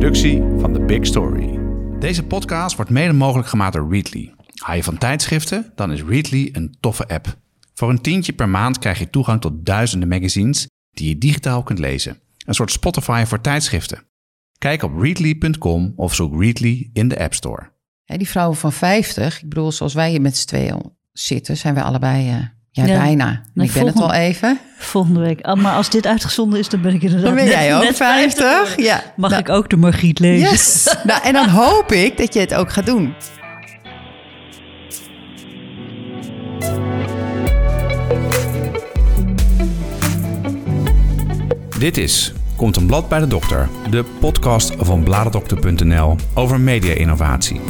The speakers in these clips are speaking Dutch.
productie van The Big Story. Deze podcast wordt mede mogelijk gemaakt door Readly. Hou je van tijdschriften? Dan is Readly een toffe app. Voor een tientje per maand krijg je toegang tot duizenden magazines die je digitaal kunt lezen. Een soort Spotify voor tijdschriften. Kijk op readly.com of zoek Readly in de App Store. Ja, die vrouwen van 50, ik bedoel, zoals wij hier met z'n tweeën zitten, zijn we allebei. Ja, Ja. bijna. Nee, ik ben het al even. Volgende week. Ah, maar als dit uitgezonden is, dan ben ik inderdaad Dan ben net- jij ook net 50. Ja. Mag Nou, ik ook de Margriet lezen? Yes. nou, en dan hoop ik dat je het ook gaat doen. Dit is Komt een blad bij de dokter, de podcast van bladerdokter.nl over media-innovatie.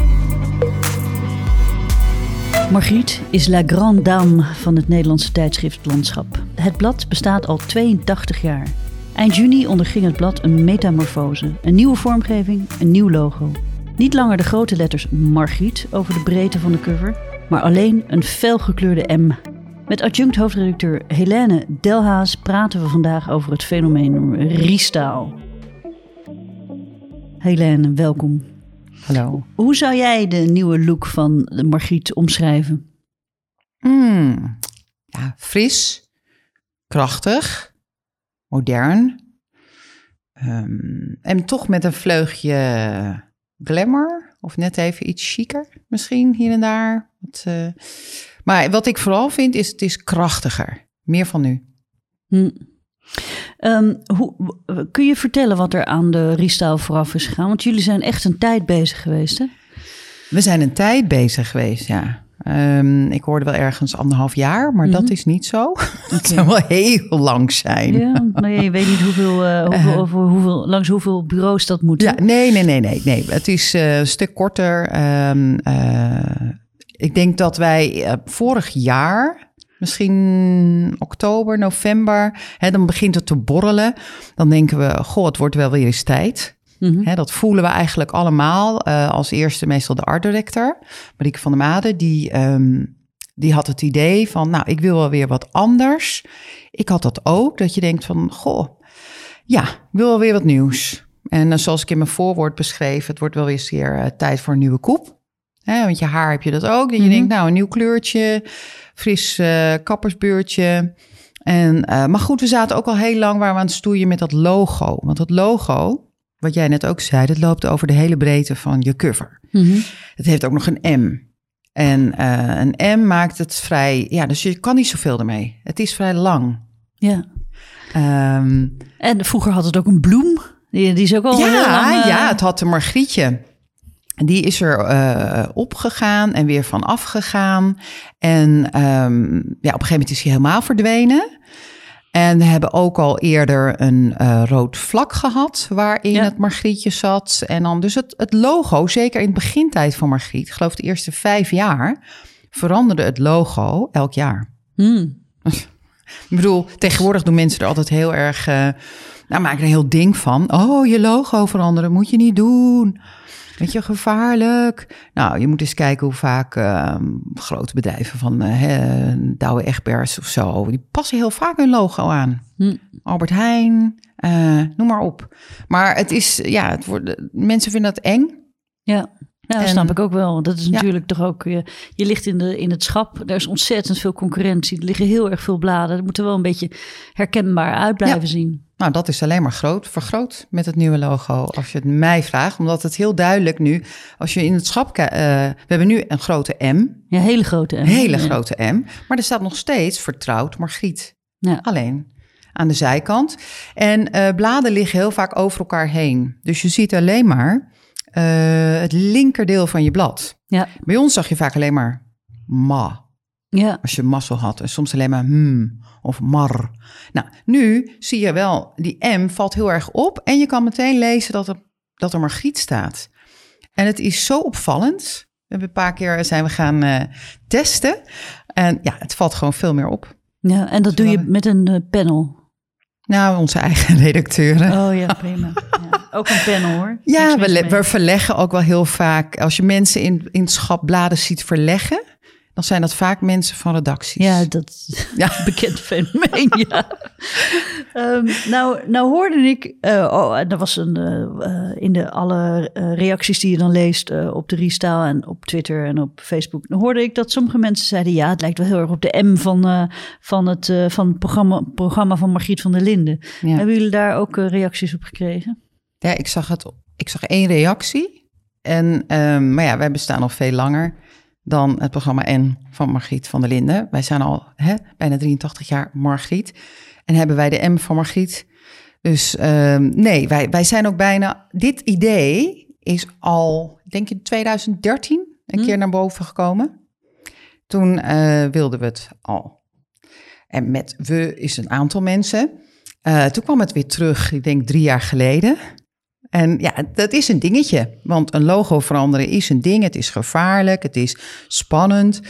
Margriet is la grande dame van het Nederlandse tijdschriftlandschap. Het blad bestaat al 82 jaar. Eind juni onderging het blad een metamorfose. Een nieuwe vormgeving, een nieuw logo. Niet langer de grote letters Margriet over de breedte van de cover, maar alleen een felgekleurde M. Met adjunct hoofdredacteur Helene Delhaas praten we vandaag over het fenomeen riestaal. Helene, welkom. Hallo. Hoe zou jij de nieuwe look van Margriet omschrijven? Mm. Ja, fris, krachtig, modern. Ehm, en toch met een vleugje glamour. Of net even iets chiquer misschien hier en daar. Eh, maar wat ik vooral vind is het is krachtiger. Meer van nu. Hm. Ehm, hoe, kun je vertellen wat er aan de riestaal vooraf is gegaan? Want jullie zijn echt een tijd bezig geweest, hè? We zijn een tijd bezig geweest, ja. Ehm, ik hoorde wel ergens anderhalf jaar, maar dat is niet zo. Het zou wel heel lang zijn. Ja, nou ja, je weet niet hoeveel, eh, hoeveel, over hoeveel, langs hoeveel bureaus dat moet. Ja, nee, nee, nee, nee, nee. Het is eh, een stuk korter. Ehm, eh, ik denk dat wij vorig jaar, misschien oktober, november, hè, dan begint het te borrelen. Dan denken we, goh, het wordt wel weer eens tijd. Mhm. Hè, dat voelen we eigenlijk allemaal. Eh, als eerste meestal de art director, Marieke van der Made, die, ehm, die had het idee van, nou, ik wil wel weer wat anders. Ik had dat ook, dat je denkt van, goh, ja, ik wil wel weer wat nieuws. En eh, zoals ik in mijn voorwoord beschreef, het wordt wel weer eens weer eh, tijd voor een nieuwe koep. Hè, want je haar heb je dat ook. Dat je Mhm. denkt, nou, een nieuw kleurtje, fris eh, kappersbeurtje. En, eh, maar goed, we zaten ook al heel lang waar we aan het stoeien met dat logo. Want dat logo, wat jij net ook zei, dat loopt over de hele breedte van je cover. Mhm. Het heeft ook nog een M. En eh, een M maakt het vrij, ja, dus je kan niet zoveel ermee. Het is vrij lang. ja. Ehm, En vroeger had het ook een bloem. Die, die is ook al heel ja, lang... ja, het had een Margrietje. Die is er eh, opgegaan en weer van afgegaan. En ehm, ja, op een gegeven moment is hij helemaal verdwenen. En we hebben ook al eerder een eh, rood vlak gehad waarin Ja. het Margrietje zat. En dan dus het, het logo, zeker in het begintijd van Margriet, ik geloof de eerste vijf jaar, veranderde het logo elk jaar. hm. Ik bedoel, tegenwoordig doen mensen er altijd heel erg. eh nou, maken er een heel ding van. Oh, je logo veranderen moet je niet doen. Weet je, gevaarlijk. Nou, je moet eens kijken hoe vaak ehm, grote bedrijven van eh, hè, Douwe Egberts of zo, die passen heel vaak hun logo aan. Hm. Albert Heijn, eh, noem maar op. Maar het is, ja, het wordt, mensen vinden dat eng. Ja, ja dat En- snap ik ook wel. Dat is Ja. natuurlijk toch ook... Je, je ligt in, de, in het schap, daar is ontzettend veel concurrentie. Er liggen heel erg veel bladen. Dat moet er wel een beetje herkenbaar uit blijven Ja. zien. Nou, dat is alleen maar groot, vergroot met het nieuwe logo. Als je het mij vraagt, omdat het heel duidelijk nu, als je in het schap kijkt, eh, we hebben nu een grote M, Ja, hele grote. een M. hele Ja. grote M, maar er staat nog steeds vertrouwd Margriet. Ja. Alleen aan de zijkant. En eh, bladen liggen heel vaak over elkaar heen. Dus je ziet alleen maar eh, het linkerdeel van je blad. Ja, Bij ons zag je vaak alleen maar ma. Ja. als je mazzel had. En soms alleen maar hmm of mar. Nou, nu zie je wel, die M valt heel erg op. En je kan meteen lezen dat er, dat er Margriet staat. En het is zo opvallend. We hebben een paar keer zijn we gaan eh, testen. En ja, het valt gewoon veel meer op. ja en dat doe je met een eh, panel. Nou, onze eigen redacteuren. Oh ja, prima. Ja. Ook een panel hoor. Ja, we, we verleggen ook wel heel vaak. Als je mensen in, in het schap bladen ziet verleggen, dan zijn dat vaak mensen van redacties. Ja, dat Ja. bekend fenomeen, ja. Ehm, nou, nou hoorde ik, uh, oh, er was een, uh, in de alle reacties die je dan leest op de Riestaal en op Twitter en op Facebook, dan hoorde ik dat sommige mensen zeiden, ja, het lijkt wel heel erg op de M van, van het, van het programma, programma van Margriet van der Linden. Hebben jullie daar ook reacties op gekregen? Ja, ik zag, het, ik zag één reactie. En, um, maar ja, wij bestaan nog veel langer dan het programma N van Margriet van der Linden. Wij zijn al hè, bijna 83 jaar Margriet. En hebben wij de M van Margriet. Dus um, nee, wij, wij zijn ook bijna... Dit idee is al, denk ik, in 2013 een hm. keer naar boven gekomen. Toen uh, wilden we het al. En met we is een aantal mensen. Uh, toen kwam het weer terug, ik denk drie jaar geleden. En ja, dat is een dingetje. Want een logo veranderen is een ding. Het is gevaarlijk, het is spannend.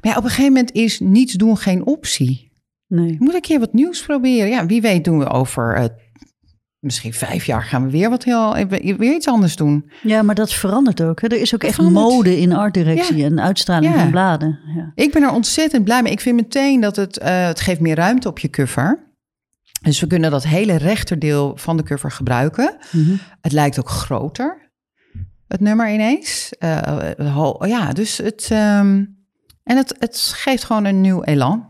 Maar ja, op een gegeven moment is niets doen geen optie. Nee. Moet een keer wat nieuws proberen. Ja, wie weet doen we over uh, misschien vijf jaar gaan we weer wat heel weer iets anders doen. Ja, maar dat verandert ook. Hè? Er is ook echt mode in artdirectie en uitstraling van bladen. Ja. Ik ben er ontzettend blij mee. Ik vind meteen dat het, uh, het geeft meer ruimte op je cover. Dus we kunnen dat hele rechterdeel van de cover gebruiken. Mhm. Het lijkt ook groter, het nummer ineens. Uh, ja, dus het. Um, en het, het geeft gewoon een nieuw elan.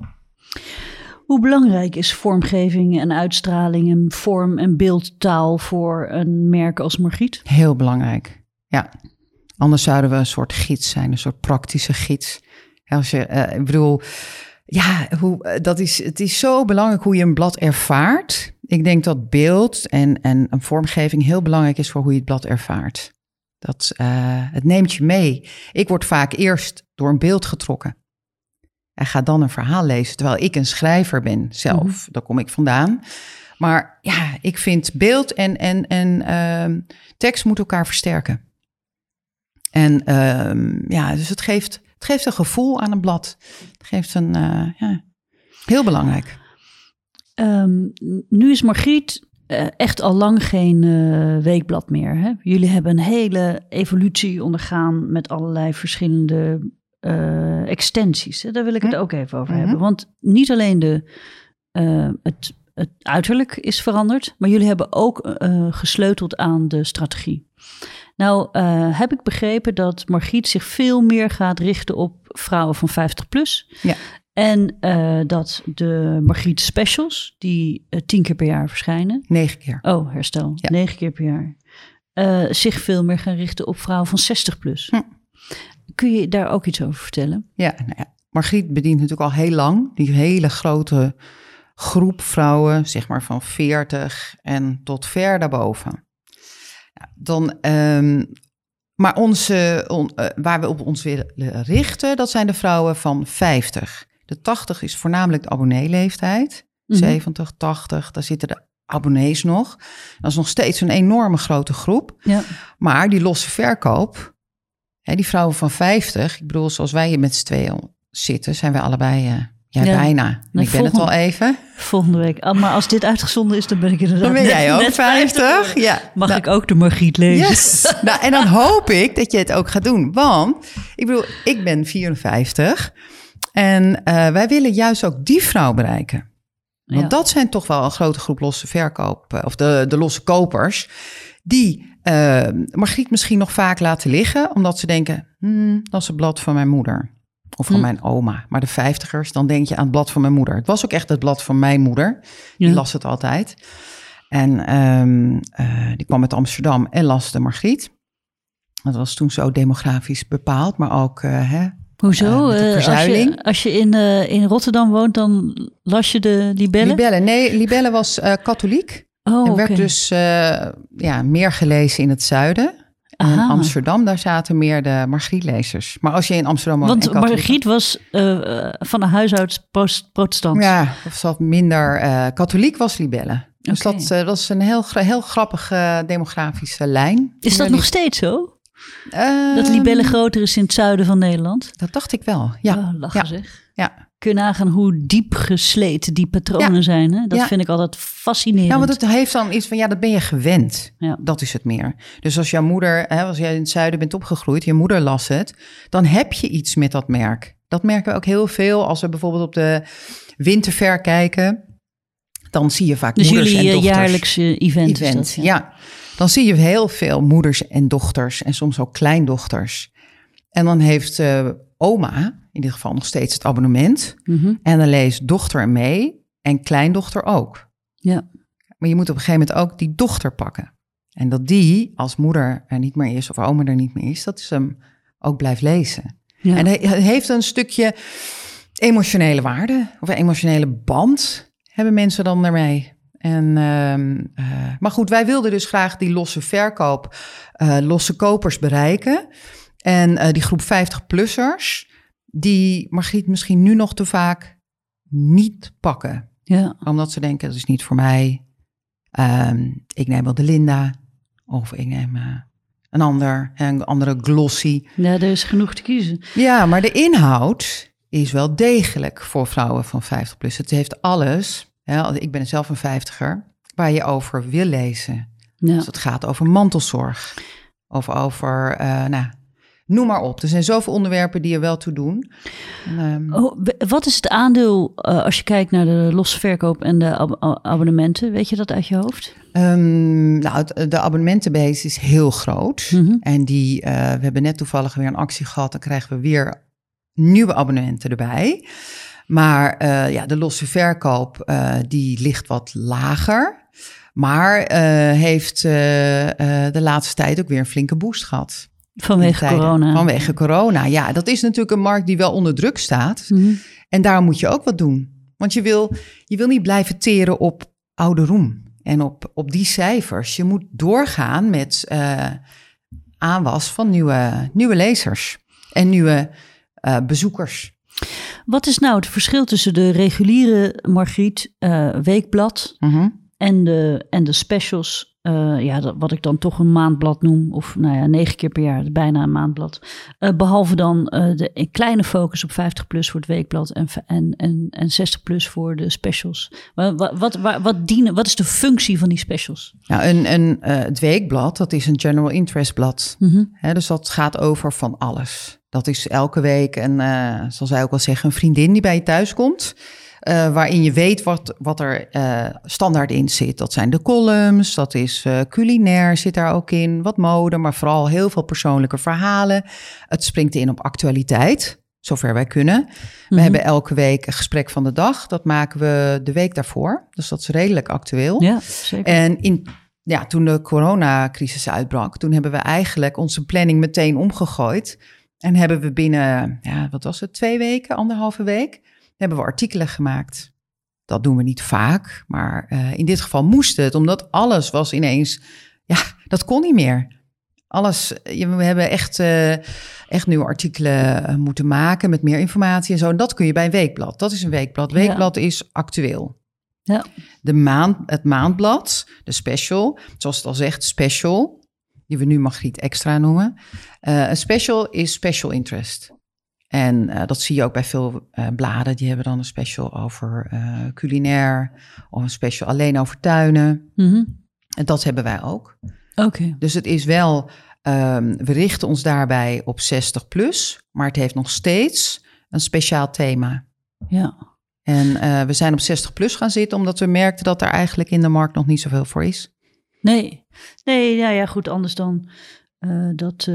Hoe belangrijk is vormgeving en uitstraling en vorm- en beeldtaal voor een merk als Margriet? Heel belangrijk, ja. Anders zouden we een soort gids zijn, een soort praktische gids. Als je, uh, ik bedoel, ja, hoe, eh, dat is, het is zo belangrijk hoe je een blad ervaart. Ik denk dat beeld en, en een vormgeving heel belangrijk is voor hoe je het blad ervaart. Dat, uh, het neemt je mee. Ik word vaak eerst door een beeld getrokken. En ga dan een verhaal lezen, terwijl ik een schrijver ben zelf. Mm Daar kom ik vandaan. Maar ja, ik vind beeld en, en, en uh, tekst moeten elkaar versterken. En uh, ja, dus het geeft het geeft een gevoel aan een blad. Geeft een, uh, ja, heel belangrijk. Um, nu is Margriet uh, echt al lang geen uh, weekblad meer. Hè? Jullie hebben een hele evolutie ondergaan met allerlei verschillende extensies. Hè? Daar wil ik het ook even over hebben. Mhm. Want niet alleen de, het, het uiterlijk is veranderd, maar jullie hebben ook gesleuteld aan de strategie. Nou, uh, heb ik begrepen dat Margriet zich veel meer gaat richten op vrouwen van 50 plus. Ja. En uh, dat de Margriet specials, die uh, tien keer per jaar verschijnen. Negen keer. Oh, herstel. Ja. Negen keer per jaar. zich veel meer gaan richten op vrouwen van 60 plus. Hm. Kun je daar ook iets over vertellen? Ja, nou ja, Margriet bedient natuurlijk al heel lang die hele grote groep vrouwen, zeg maar van 40 en tot ver daarboven dan, um, maar onze, uh, waar we op ons willen richten, dat zijn de vrouwen van 50. De 80 is voornamelijk de abonneeleeftijd. Mm 70, 80, daar zitten de abonnees nog. Dat is nog steeds een enorme grote groep. Ja. Maar die losse verkoop, hè, die vrouwen van 50, ik bedoel, zoals wij hier met z'n tweeën zitten, zijn wij allebei ja, bijna. ik ben het al even. Volgende week. Ah, maar als dit uitgezonden is, dan ben ik inderdaad Dan ben jij ook 50. Ja. Mag nou, ik ook de Margriet lezen? Yes. nou, en dan hoop ik dat je het ook gaat doen. Want, ik bedoel, ik ben 54. En uh, wij willen juist ook die vrouw bereiken. Want dat zijn toch wel een grote groep losse verkoop... Eh, of de, de losse kopers... die uh, Margriet misschien nog vaak laten liggen... omdat ze denken, hmm, dat is het blad van mijn moeder. Of van hm. mijn oma. Maar de vijftigers, dan denk je aan het blad van mijn moeder. Het was ook echt het blad van mijn moeder. Die las het altijd. En um, uh, die kwam uit Amsterdam en las de Margriet. Dat was toen zo demografisch bepaald, maar ook uh, hè, Hoezo? Uh, als, je, als je in, uh, in Rotterdam woont, dan las je de Libelle? Libelle, nee, Libelle was uh, katholiek. Oh, en werd okay. dus ja, meer gelezen in het zuiden. In Amsterdam, daar zaten meer de Margrietlezers. Maar als je in Amsterdam Want Margriet was uh, van een huishoud protestant. Ja, of wat minder uh, katholiek was Libelle. Dus okay. dat, uh, dat is een heel, heel grappige demografische lijn. Is dat nog steeds zo? dat Libelle ehm, groter is in het zuiden van Nederland? Dat dacht ik wel, ja. Oh, lachen ja. zeg. Ja kun je nagaan hoe diep gesleten die patronen zijn. Hè? Dat vind ik altijd fascinerend. Ja, want het heeft dan iets van, ja, dat ben je gewend. Ja. Dat is het meer. Dus als jouw moeder, hè, als jij in het zuiden bent opgegroeid, je moeder las het, dan heb je iets met dat merk. Dat merken we ook heel veel als we bijvoorbeeld op de winterver kijken. dan zie je vaak Dus moeders jullie en eh, dochters. jaarlijkse event, is event. dat, ja. ja. dan zie je heel veel moeders en dochters en soms ook kleindochters. En dan heeft eh, oma in dit geval nog steeds het abonnement. Mhm. En dan leest dochter mee en kleindochter ook. ja. Maar je moet op een gegeven moment ook die dochter pakken. En dat die, als moeder er niet meer is of oma er niet meer is, dat ze hem ook blijft lezen. Ja. En hij heeft een stukje emotionele waarde of een emotionele band hebben mensen dan daarmee. En, ehm, eh, maar goed, wij wilden dus graag die losse verkoop, eh, losse kopers bereiken. En eh, die groep 50-plussers, die Margriet misschien nu nog te vaak niet pakken. ja. Omdat ze denken, dat is niet voor mij. Ehm, ik neem wel de Linda. Of ik neem eh, een ander, een andere glossy. Ja, er is genoeg te kiezen. Ja, maar de inhoud is wel degelijk voor vrouwen van 50 plus. Het heeft alles. Ik ben zelf een vijftiger. Waar je over wil lezen. Ja. Dus het gaat over mantelzorg. Of over, eh, nou, noem maar op. Er zijn zoveel onderwerpen die er wel toe doen. En, Oh, wat is het aandeel eh, als je kijkt naar de losse verkoop en de ab- abonnementen? Weet je dat uit je hoofd? Ehm, nou, het- de abonnementenbase is heel groot. Mhm. En die, eh, we hebben net toevallig weer een actie gehad. Dan krijgen we weer nieuwe abonnementen erbij. Maar eh, ja, de losse verkoop, eh, die ligt wat lager. Maar eh, heeft eh, eh, de laatste tijd ook weer een flinke boost gehad. Vanwege corona. Vanwege corona, ja. Dat is natuurlijk een markt die wel onder druk staat. Mhm. En daar moet je ook wat doen. Want je wil, je wil niet blijven teren op oude roem en op, op die cijfers. Je moet doorgaan met eh, aanwas van nieuwe, nieuwe lezers en nieuwe eh, bezoekers. Wat is nou het verschil tussen de reguliere Margriet eh, weekblad Mhm. en de, en de specials? Eh, ja, dat, wat ik dan toch een maandblad noem. Of nou ja, negen keer per jaar, bijna een maandblad. Eh, behalve dan eh, de kleine focus op 50 plus voor het weekblad en, en, en, en 60 plus voor de specials. Wat, wat, wat, wat, dienen, wat is de functie van die specials? Nou, een, een, het weekblad, dat is een general interest blad. Mhm. Dus dat gaat over van alles. Dat is elke week eh, zoals zij ook wel zeggen, een vriendin die bij je thuis komt. Eh, waarin je weet wat, wat er eh, standaard in zit. Dat zijn de columns, dat is eh, culinair zit daar ook in, wat mode, maar vooral heel veel persoonlijke verhalen. Het springt in op actualiteit, zover wij kunnen. We Mhm. hebben elke week een gesprek van de dag. Dat maken we de week daarvoor. Dus dat is redelijk actueel. Ja, zeker. En in, ja, toen de coronacrisis uitbrak, toen hebben we eigenlijk onze planning meteen omgegooid. En hebben we binnen, ja, wat was het, twee weken, anderhalve week, hebben we artikelen gemaakt. Dat doen we niet vaak, maar eh, in dit geval moest het, omdat alles was ineens, ja, dat kon niet meer. Alles, je- we hebben echt, eh, echt nieuwe artikelen eh, moeten maken met meer informatie en zo. En dat kun je bij een weekblad. Dat is een weekblad. Ja. Weekblad is actueel. Ja. De maand, het maandblad, de special, zoals het al zegt, special, die we nu Margriet Extra noemen. Eh, een special is special interest. En eh, dat zie je ook bij veel eh, bladen. Die hebben dan een special over eh, culinair of een special alleen over tuinen. Mhm. En dat hebben wij ook. Oké. Dus het is wel, ehm, we richten ons daarbij op 60 plus, maar het heeft nog steeds een speciaal thema. Ja. En we zijn op 60 plus gaan zitten, omdat we merkten dat er eigenlijk in de markt nog niet zoveel voor is. Nee, nee, ja, ja, goed, anders dan eh, dat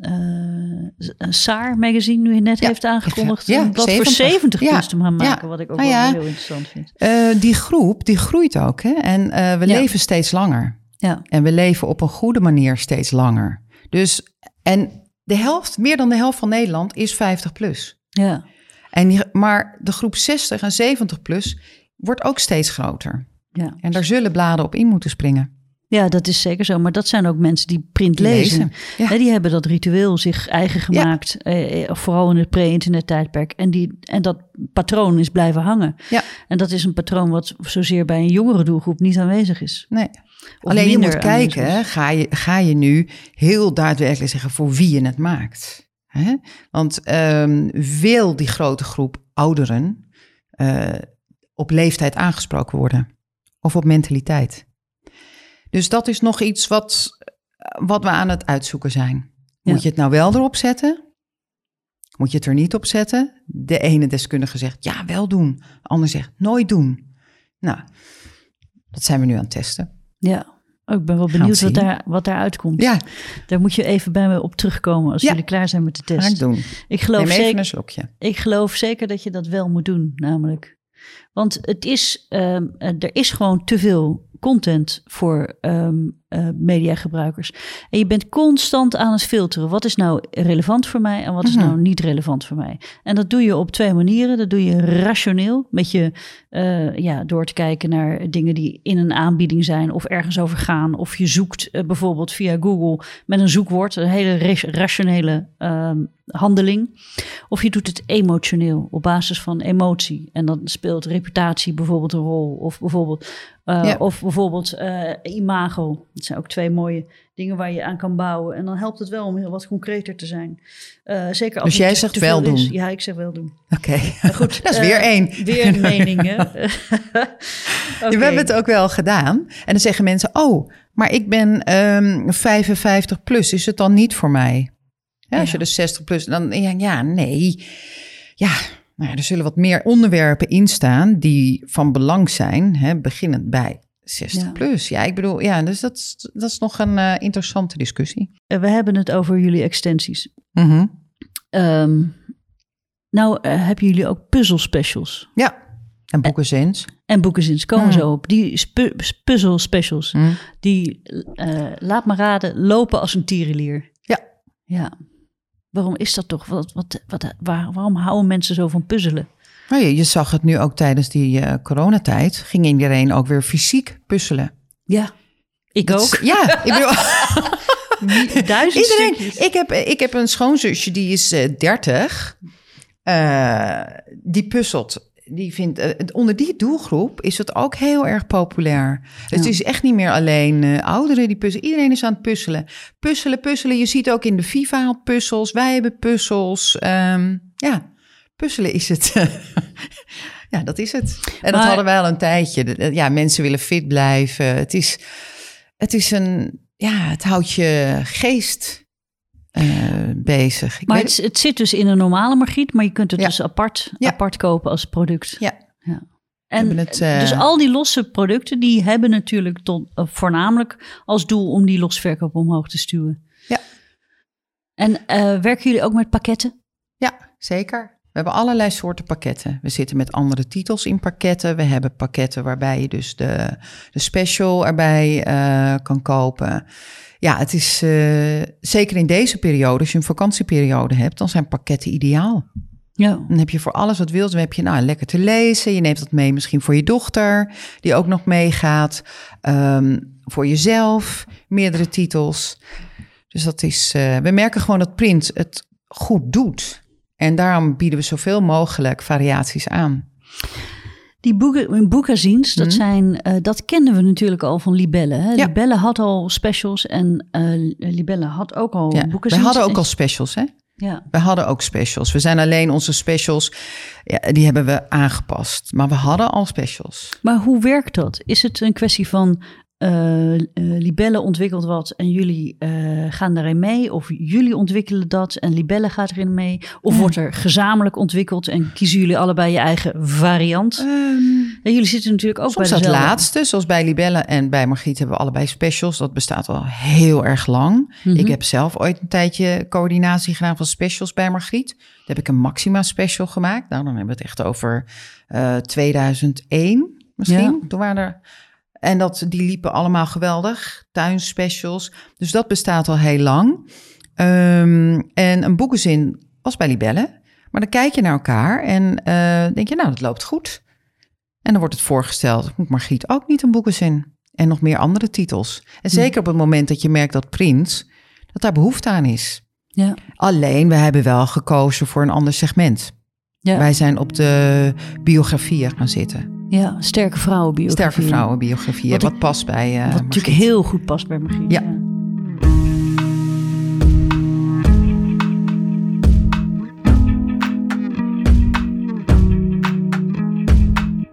eh, Saar magazine nu net Ja, heeft aangekondigd. ja, een blad 70. voor 70 Ja, plus te gaan maken, wat ik ook Nou wel heel interessant vind. Eh, die groep, die groeit ook. Hè? En we leven steeds langer. Ja, En we leven op een goede manier steeds langer. Dus, en de helft, meer dan de helft van Nederland is 50 plus. ja, En die, maar de groep 60 en 70 plus wordt ook steeds groter. ja. En daar zullen bladen op in moeten springen. Ja, dat is zeker zo. Maar dat zijn ook mensen die print lezen. lezen, ja. Die hebben dat ritueel zich eigen gemaakt, eh, eh, vooral in het pre-internet tijdperk. En, die, en dat patroon is blijven hangen. Ja. En dat is een patroon wat zozeer bij een jongere doelgroep niet aanwezig is. Nee. Of Alleen je moet kijken, hè, ga je, ga je nu heel daadwerkelijk zeggen voor wie je het maakt? Hè? Want ehm, wil die grote groep ouderen eh, op leeftijd aangesproken worden? Of op mentaliteit? Dus dat is nog iets wat, wat we aan het uitzoeken zijn. Ja. Moet je het nou wel erop zetten? Moet je het er niet op zetten? De ene deskundige zegt ja, wel doen. De ander zegt nooit doen. Nou, Dat zijn we nu aan het testen. Ja, oh, ik ben wel benieuwd wat, daar, wat daaruit komt. Ja, Daar moet je even bij me op terugkomen als Ja. jullie klaar zijn met de ga ik test. doen. Ik geloof, zeker, ik geloof zeker dat je dat wel moet doen, namelijk. Want het is, ehm, eh, er is gewoon te veel content voor ehm, eh, mediagebruikers. En je bent constant aan het filteren. Wat is nou relevant voor mij en wat is Mhm. nou niet relevant voor mij? En dat doe je op twee manieren. Dat doe je rationeel, met je, eh, ja, door te kijken naar dingen die in een aanbieding zijn of ergens over gaan. Of je zoekt eh, bijvoorbeeld via Google met een zoekwoord, een hele ra- rationele ehm, handeling. Of je doet het emotioneel, op basis van emotie. En dan speelt reputatie bijvoorbeeld een rol. Of bijvoorbeeld, eh, Ja. of bijvoorbeeld eh, imago. Dat zijn ook twee mooie dingen waar je aan kan bouwen. En dan helpt het wel om heel wat concreter te zijn. Eh, zeker als Dus jij zegt wel is. doen? Ja, ik zeg wel doen. Oké, goed, dat is weer één. Weer een mening, hè? We hebben het ook wel gedaan. En dan zeggen mensen, oh, maar ik ben ehm 55 plus. Is het dan niet voor mij? Ja, als je dus 60 plus, dan ja, ja nee. Ja, nou ja, er zullen wat meer onderwerpen in staan die van belang zijn, hè, beginnend bij 60 Ja. plus. Ja, ik bedoel, ja, dus dat, is- dat is nog een eh, interessante discussie. Eh, We hebben het over jullie extensies. Mhm. Ehm, nou, eh, hebben jullie ook puzzelspecials? Ja, en boekenzins. En boekenzins komen Hmm. zo op. Die spu- puzzelspecials, Hm. die, laat me raden, lopen als een tierenlier. Ja. Ja. Waarom is dat toch? Wat, wat, wat, waar, waarom houden mensen zo van puzzelen? Nou, je, je zag het nu ook tijdens die eh, coronatijd. Ging iedereen ook weer fysiek puzzelen. Ja. Ik Dat ook. ja, ik bedoel, Duizend iedereen. stukjes. Ik heb, ik heb een schoonzusje die is eh 30. Eh, die puzzelt. Die vindt, eh, onder die doelgroep is het ook heel erg populair. Dus Het is echt niet meer alleen eh, ouderen die puzzelen. Iedereen is aan het puzzelen. Puzzelen, puzzelen. Je ziet ook in de FIFA puzzels. Wij hebben puzzels. Ehm, ja, puzzelen is het. ja, dat is het. En dat hadden wij al een tijdje. Ja, mensen willen fit blijven. Het is, het is een... Ja, het houdt je geest eh, bezig. Ik Maar weet het, het zit dus in een normale margriet, maar je kunt het Ja. dus apart, Ja. apart kopen als product. Ja. ja. En het, eh, dus al die losse producten, die hebben natuurlijk tot, eh, voornamelijk als doel om die losverkoop omhoog te stuwen. Ja. En eh, werken jullie ook met pakketten? Ja, zeker. We hebben allerlei soorten pakketten. We zitten met andere titels in pakketten. We hebben pakketten waarbij je dus de, de special erbij eh, kan kopen. Ja, het is eh, zeker in deze periode, als je een vakantieperiode hebt, dan zijn pakketten ideaal. Ja. Dan heb je voor alles wat wilt. Dan heb je nou, lekker te lezen. Je neemt dat mee misschien voor je dochter, die ook nog meegaat. Ehm, voor jezelf, meerdere titels. Dus dat is, eh, we merken gewoon dat print het goed doet. En daarom bieden we zoveel mogelijk variaties aan. Die boeken, boekazines, dat, Mhm. zijn, eh, dat kenden we natuurlijk al van Libelle. Hè? Ja. Libelle had al specials en eh Libelle had ook al Ja, we hadden ook al specials, hè? Ja. We hadden ook specials. We zijn alleen onze specials, ja, die hebben we aangepast. Maar we hadden al specials. Maar hoe werkt dat? Is het een kwestie van eh, eh, Libelle ontwikkelt wat en jullie eh, gaan daarin mee? Of jullie ontwikkelen dat en Libelle gaat erin mee? Of Ja. wordt er gezamenlijk ontwikkeld en kiezen jullie allebei je eigen variant? En jullie zitten natuurlijk ook Ehm, Soms bij dat laatste, zoals bij Libelle en bij Margriet hebben we allebei specials. Dat bestaat al heel erg lang. Mhm. Ik heb zelf ooit een tijdje coördinatie gedaan van specials bij Margriet. Toen heb ik een Maxima special gemaakt. Nou, dan hebben we het echt over eh 2001 misschien. Ja. Toen waren er... En dat, die liepen allemaal geweldig. Tuinspecials. Dus dat bestaat al heel lang. Ehm, en een boekenzin was bij Libelle. Maar dan kijk je naar elkaar en eh, denk je, nou, dat loopt goed. En dan wordt het voorgesteld, moet Margriet ook niet een boekenzin? En nog meer andere titels. En zeker op het moment dat je merkt dat print, dat daar behoefte aan is. Ja. Alleen, we hebben wel gekozen voor een ander segment. Ja. Wij zijn op de biografieën gaan zitten. ja, sterke vrouwenbiografie. Sterke vrouwenbiografieën, Wat wat, past bij eh Wat natuurlijk heel goed past bij Margriet. Ja.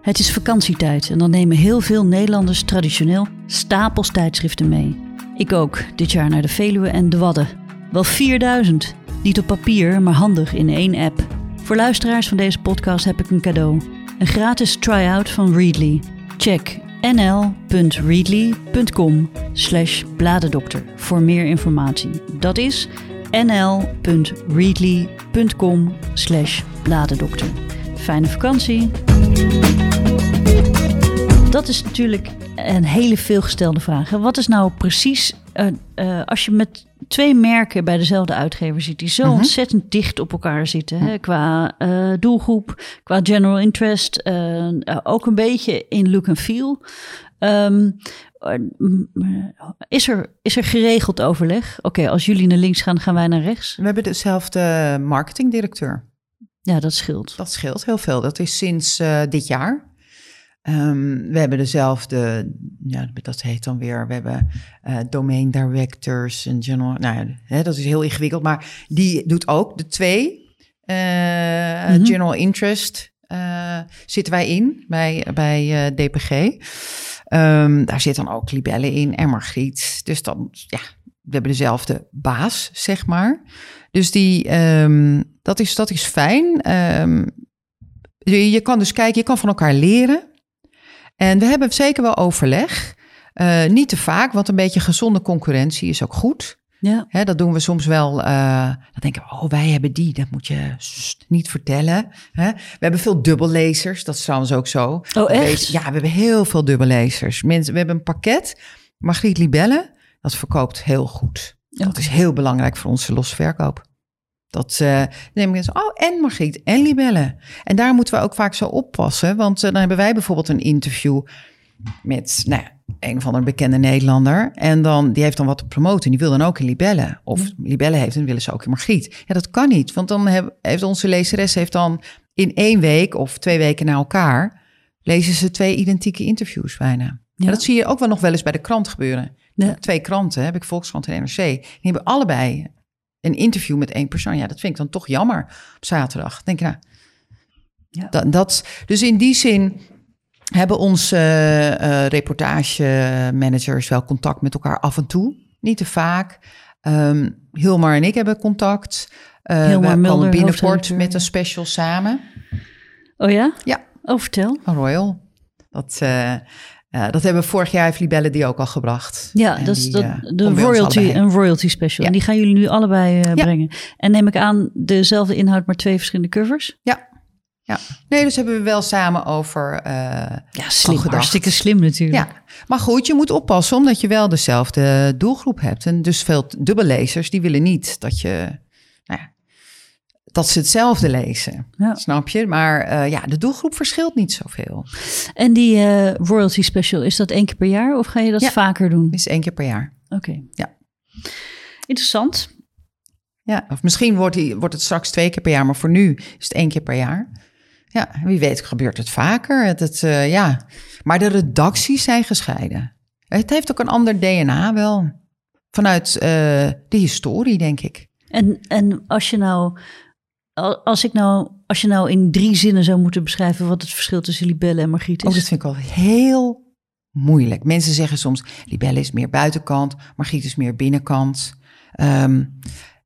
Het is vakantietijd en dan nemen heel veel Nederlanders traditioneel stapels tijdschriften mee. Ik ook, dit jaar naar de Veluwe en de Wadden. Wel 4000. Niet op papier, maar handig in één app. Voor luisteraars van deze podcast heb ik een cadeau. Een gratis try-out van Readly. Check nl.readly.com slash bladendokter voor meer informatie. Dat is nl.readly.com slash bladendokter. Fijne vakantie! Dat is natuurlijk een hele veelgestelde vraag. Wat is nou precies, uh, uh, als je met twee merken bij dezelfde uitgever zit, die zo Mhm. ontzettend dicht op elkaar zitten, hè, qua uh, doelgroep, qua general interest, ook een beetje in look en feel. Um, is, er, is er geregeld overleg? Oké, okay, als jullie naar links gaan, gaan wij naar rechts. We hebben dezelfde marketingdirecteur. Ja, dat scheelt. Dat scheelt heel veel. Dat is sinds dit jaar. Um, we hebben dezelfde, ja, dat heet dan weer, we hebben uh, domain directors en general, nou ja, hè, dat is heel ingewikkeld, maar die doet ook de twee. Uh, mm -hmm. General interest uh, zitten wij in bij, bij DPG. Um, daar zit dan ook Libelle in en Margriet. Dus dan, ja, we hebben dezelfde baas, zeg maar. Dus die, um, dat, is, dat is fijn. Je, je kan dus kijken, je kan van elkaar leren. En we hebben zeker wel overleg. Uh, niet te vaak, want een beetje gezonde concurrentie is ook goed. Ja. Hè, dat doen we soms wel. Uh, dan denken we, oh, wij hebben die. Dat moet je st, niet vertellen. Hè? We hebben veel dubbellezers. Dat is trouwens ook zo. Oh, echt? Ja, we hebben heel veel dubbellezers. Mensen, we hebben een pakket. Margriet Libelle, dat verkoopt heel goed. Dat is heel belangrijk voor onze losverkoop. Dat uh, nemen mensen, oh, en Margriet en Libelle. En daar moeten we ook vaak zo oppassen. Want uh, dan hebben wij bijvoorbeeld een interview met nou, een of andere bekende Nederlander. En dan, die heeft dan wat te promoten. En die wil dan ook in Libelle. Of ja. Libelle heeft en willen ze ook in Margriet. Ja, dat kan niet. Want dan heb, heeft onze lezeres heeft dan in één week of twee weken na elkaar... lezen ze twee identieke interviews bijna. Ja. dat zie je ook wel nog wel eens bij de krant gebeuren. Ja. Twee kranten, heb ik Volkskrant en NRC. Die hebben allebei een interview met één persoon. Ja, dat vind ik dan toch jammer op zaterdag. Denk je, nou, ja. dat, dat, dus in die zin hebben onze uh, reportagemanagers wel contact met elkaar af en toe. Niet te vaak. Um, Hilmar en ik hebben contact. Uh, Hilmar we komen binnenkort met een special samen. Oh ja? Ja. Oh, vertel. Royal. Dat... Uh, uh, dat hebben we vorig jaar heeft Libelle die ook al gebracht. Ja, en dat is dat, uh, de royalty, een royalty special. Ja. En die gaan jullie nu allebei uh, ja. brengen. En neem ik aan dezelfde inhoud, maar twee verschillende covers? Ja. ja. Nee, dus hebben we wel samen over Ja, slim. Hartstikke slim natuurlijk. Ja. Maar goed, je moet oppassen omdat je wel dezelfde doelgroep hebt. En dus veel dubbellezers, die willen niet dat je... Dat ze hetzelfde lezen, ja. snap je? Maar uh, ja, de doelgroep verschilt niet zoveel. En die uh, royalty special, is dat één keer per jaar of ga je dat ja, vaker doen? is één keer per jaar. Oké. Okay. Ja. Interessant. Ja, of misschien wordt, die, wordt het straks twee keer per jaar, maar voor nu is het één keer per jaar. Ja, wie weet gebeurt het vaker. Het, het uh, ja. Maar de redacties zijn gescheiden. Het heeft ook een ander DNA wel. Vanuit de historie, denk ik. En, en als je nou als, ik nou, als je nou in drie zinnen zou moeten beschrijven wat het verschil tussen Libelle en Margriet is. Oh, dat vind ik al heel moeilijk. Mensen zeggen soms, Libelle is meer buitenkant, Margriet is meer binnenkant. Um,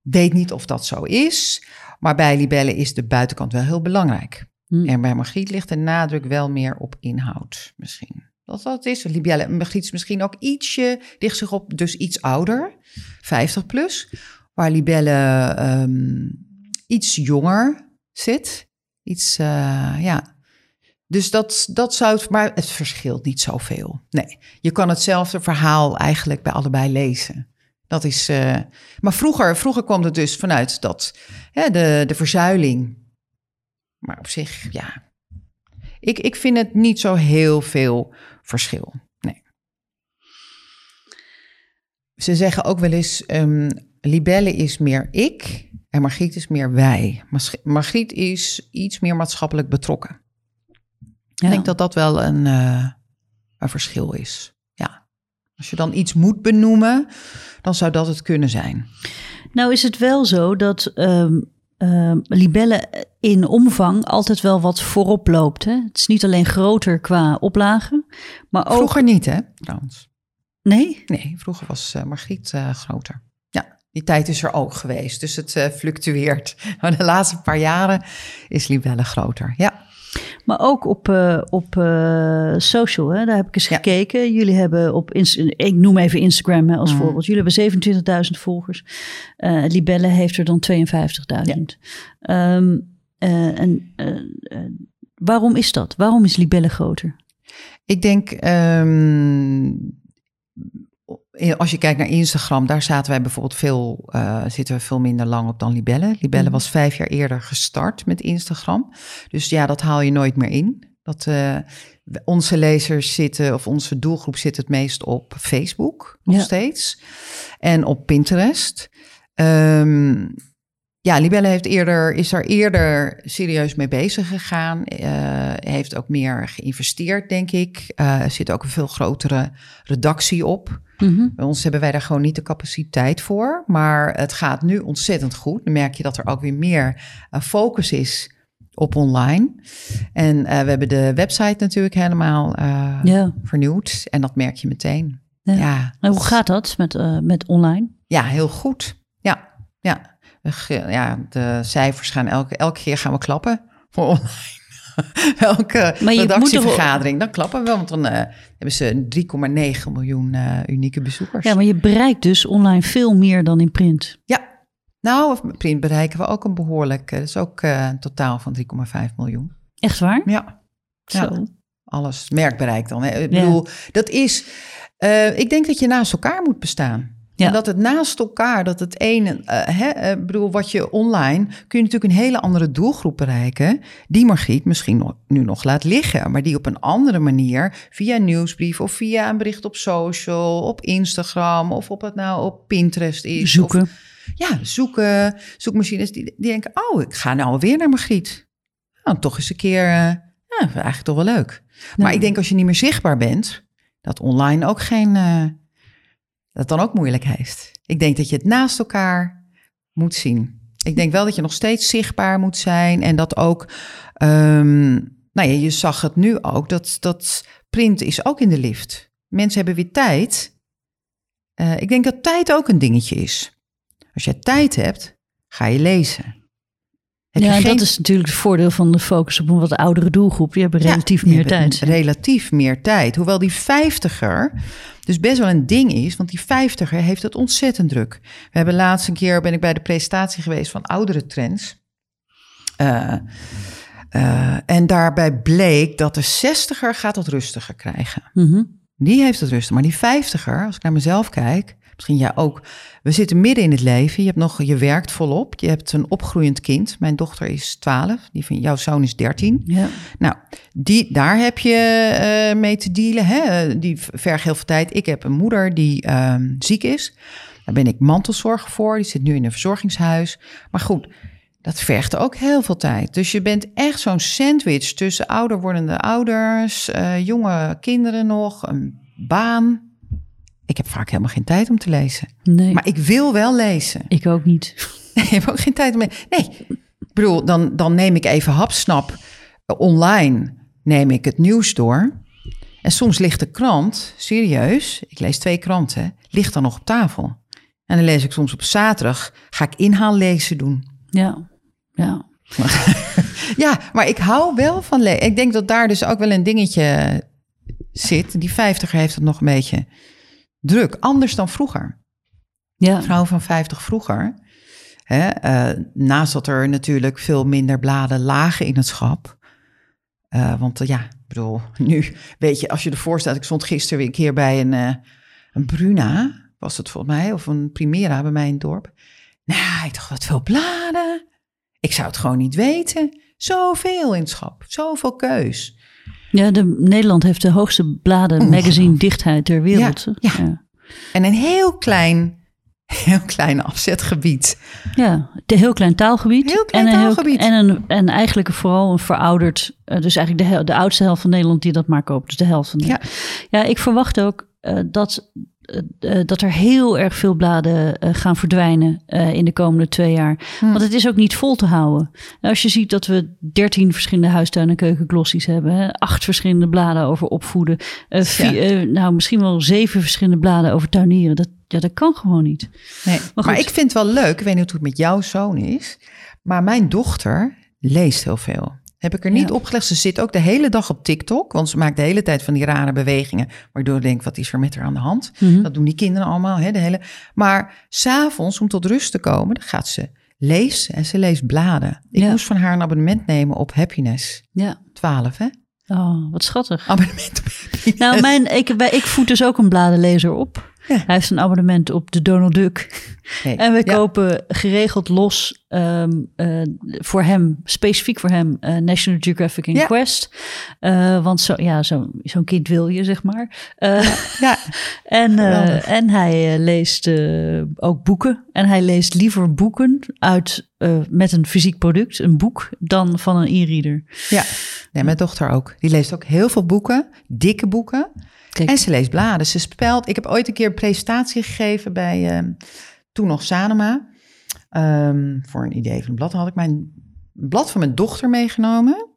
weet niet of dat zo is, maar bij Libelle is de buitenkant wel heel belangrijk. Hmm. En bij Margriet ligt de nadruk wel meer op inhoud misschien. Dat dat is. Libelle, Margriet is misschien ook ietsje, ligt zich op, dus iets ouder, 50 plus. Waar Libelle... Um, iets jonger zit. Iets, uh, ja. Dus dat, dat zou het, maar het verschilt niet zoveel. Nee, je kan hetzelfde verhaal eigenlijk bij allebei lezen. Dat is, uh, maar vroeger, vroeger kwam het dus vanuit dat, hè, de, de verzuiling. Maar op zich, ja. Ik, ik vind het niet zo heel veel verschil. Nee. Ze zeggen ook wel eens, um, Libelle is meer ik en Margriet is meer wij. Margriet is iets meer maatschappelijk betrokken. Ja. Ik denk dat dat wel een, uh, een verschil is. Ja. Als je dan iets moet benoemen, dan zou dat het kunnen zijn. Nou is het wel zo dat um, um, libelle in omvang altijd wel wat voorop loopt. Hè? Het is niet alleen groter qua oplagen, maar ook... Vroeger niet, hè, trouwens. Nee? Nee, vroeger was uh, Margriet uh, groter. Die tijd is er ook geweest, dus het uh, fluctueert. Maar de laatste paar jaren is Libelle groter, ja. Maar ook op, uh, op uh, social, hè? daar heb ik eens Ja. gekeken. Jullie hebben op, ik noem even Instagram hè, als Mhm. voorbeeld. Jullie hebben 27.000 volgers. Eh Libelle heeft er dan 52.000. Ehm, eh, en eh, eh, waarom is dat? Waarom is Libelle groter? Ik denk, ehm, als je kijkt naar Instagram, daar zaten wij bijvoorbeeld veel, eh, zitten we veel minder lang op dan Libelle. Libelle Mhm. was vijf jaar eerder gestart met Instagram. Dus ja, dat haal je nooit meer in. Dat, eh, onze lezers zitten, of onze doelgroep zit het meest op Facebook nog Ja. steeds. En op Pinterest. Ehm, ja, Libelle heeft eerder, is er eerder serieus mee bezig gegaan. Eh, heeft ook meer geïnvesteerd, denk ik. Eh, er zit ook een veel grotere redactie op. Mhm. Bij ons hebben wij daar gewoon niet de capaciteit voor. Maar het gaat nu ontzettend goed. Dan merk je dat er ook weer meer eh, focus is op online. En we hebben de website natuurlijk helemaal vernieuwd. En dat merk je meteen. Ja. Ja, En hoe gaat dat met, met online? ja heel goed. Ja, ja. Ja, de cijfers gaan elke, elke keer gaan we klappen voor online. elke Maar redactievergadering, dan klappen we. Want dan eh, hebben ze 3,9 miljoen eh, unieke bezoekers. Ja, maar je bereikt dus online veel meer dan in print. Ja, nou, of print bereiken we ook een behoorlijk. eh, Dat is ook een totaal van 3,5 miljoen. Echt waar? Ja, Ja. Zo. alles merkbereik dan. Hè. Ik Ja. bedoel, dat is. ik denk dat je naast elkaar moet bestaan. Ja. En dat het naast elkaar, dat het ene, eh, hè, eh, ik bedoel, wat je online, kun je natuurlijk een hele andere doelgroep bereiken, die Margriet misschien nog, nu nog laat liggen, maar die op een andere manier, via een nieuwsbrief of via een bericht op social, op Instagram of op het nou op Pinterest is. of- Zoeken. ja, zoeken, zoekmachines die, die denken, oh, ik ga nou weer naar Margriet. Nou, toch eens een keer, eh, ja, eigenlijk toch wel leuk. Maar ik denk als je niet meer zichtbaar bent, dat online ook geen, dat dan ook moeilijk heeft. Ik denk dat je het naast elkaar moet zien. Ik denk wel dat je nog steeds zichtbaar moet zijn en dat ook, ehm, nou ja, je zag het nu ook, dat, dat print is ook in de lift. Mensen hebben weer tijd. Eh, ik denk dat tijd ook een dingetje is. Als je tijd hebt, ga je lezen. Ja, geen- dat is natuurlijk het voordeel van de focus op een wat oudere doelgroep. Die hebben Ja, relatief die meer hebben tijd. Relatief meer tijd. Hoewel die vijftiger dus best wel een ding is, want die vijftiger heeft het ontzettend druk. We hebben laatst een keer, ben ik bij de presentatie geweest van oudere trends. Eh, eh, en daarbij bleek dat de zestiger gaat het rustiger krijgen. Mhm. Die heeft het rustig. Maar die vijftiger, als ik naar mezelf kijk, misschien jij ook. We zitten midden in het leven. Je hebt nog, je werkt volop. Je hebt een opgroeiend kind. Mijn dochter is 12. Die van jouw zoon is 13. Ja. Nou, die, daar heb je eh, mee te dealen. Hè? Die vergt heel veel tijd. Ik heb een moeder die ehm, ziek is. Daar ben ik mantelzorger voor. Die zit nu in een verzorgingshuis. Maar goed, dat vergt ook heel veel tijd. Dus je bent echt zo'n sandwich tussen ouder wordende ouders, eh, jonge kinderen nog, een baan. Ik heb vaak helemaal geen tijd om te lezen. Nee, Maar ik wil wel lezen. ik ook niet. Nee, je hebt ook geen tijd meer. Nee, ik bedoel, dan, dan neem ik even hapsnap eh, online, neem ik het nieuws door. En soms ligt de krant, serieus, ik lees twee kranten, ligt dan nog op tafel. En dan lees ik soms op zaterdag, ga ik inhaallezen doen. Ja, ja. Ja, maar ik hou wel van lezen. Ik denk dat daar dus ook wel een dingetje zit. Die vijftiger heeft het nog een beetje druk, anders dan vroeger. ja. vrouw van 50 vroeger. Hè, eh, naast dat er natuurlijk veel minder bladen lagen in het schap. Eh, want eh, ja, ik bedoel, nu weet je, als je ervoor staat. Ik stond gisteren weer een keer bij een, een Bruna, was het volgens mij, of een Primera bij mij in het dorp. Nou, ik dacht, wat veel bladen. Ik zou het gewoon niet weten. Zoveel in het schap, zoveel keus. Ja, de, Nederland heeft de hoogste bladen magazine dichtheid ter wereld. Ja, ja. En een heel klein, heel klein afzetgebied. Ja, een heel klein taalgebied. Heel klein en een taalgebied. en, een, en eigenlijk vooral een verouderd... eh, dus eigenlijk de, de oudste helft van Nederland die dat maar koopt. Dus de helft van Ja. ja ik verwacht ook eh, dat, dat er heel erg veel bladen eh, gaan verdwijnen eh, in de komende twee jaar. Hm. Want het is ook niet vol te houden. Als je ziet dat we dertien verschillende huistuin- en keukenglossies hebben. Acht verschillende bladen over opvoeden. eh, vier- eh, nou, misschien wel zeven verschillende bladen over tuinieren. Dat, ja, dat kan gewoon niet. Nee, Maar maar, ik vind het wel leuk. Ik weet niet hoe het met jouw zoon is. Maar mijn dochter leest heel veel. Heb ik er niet Ja. opgelegd. Ze zit ook de hele dag op TikTok, want ze maakt de hele tijd van die rare bewegingen, waardoor ik denk, wat is er met haar aan de hand? Mhm. Dat doen die kinderen allemaal, hè, de hele. Maar s'avonds, om tot rust te komen, dan gaat ze lezen en ze leest bladen. Ik Ja. moest van haar een abonnement nemen op Happiness. Ja. 12, hè? Oh, wat schattig. Abonnement op Happiness. Nou, mijn, ik, ik voed dus ook een bladenlezer op. Ja. Hij heeft een abonnement op de Donald Duck. Nee. En we Ja. kopen geregeld los ehm, eh, voor hem, specifiek voor hem, eh, National Geographic in Ja. Quest. Eh, want zo, ja, zo, zo'n kind wil je, zeg maar. Ja, en, en hij leest ook boeken. En hij leest liever boeken uit, met een fysiek product, een boek, dan van een e-reader. ja. Nee, mijn dochter ook. Die leest ook heel veel boeken, dikke boeken. Kijk, En ze leest bladen. Ze spelt. Ik heb ooit een keer een presentatie gegeven bij ehm, toen nog Sanema. Ehm, voor een idee van een blad had ik mijn blad van mijn dochter meegenomen.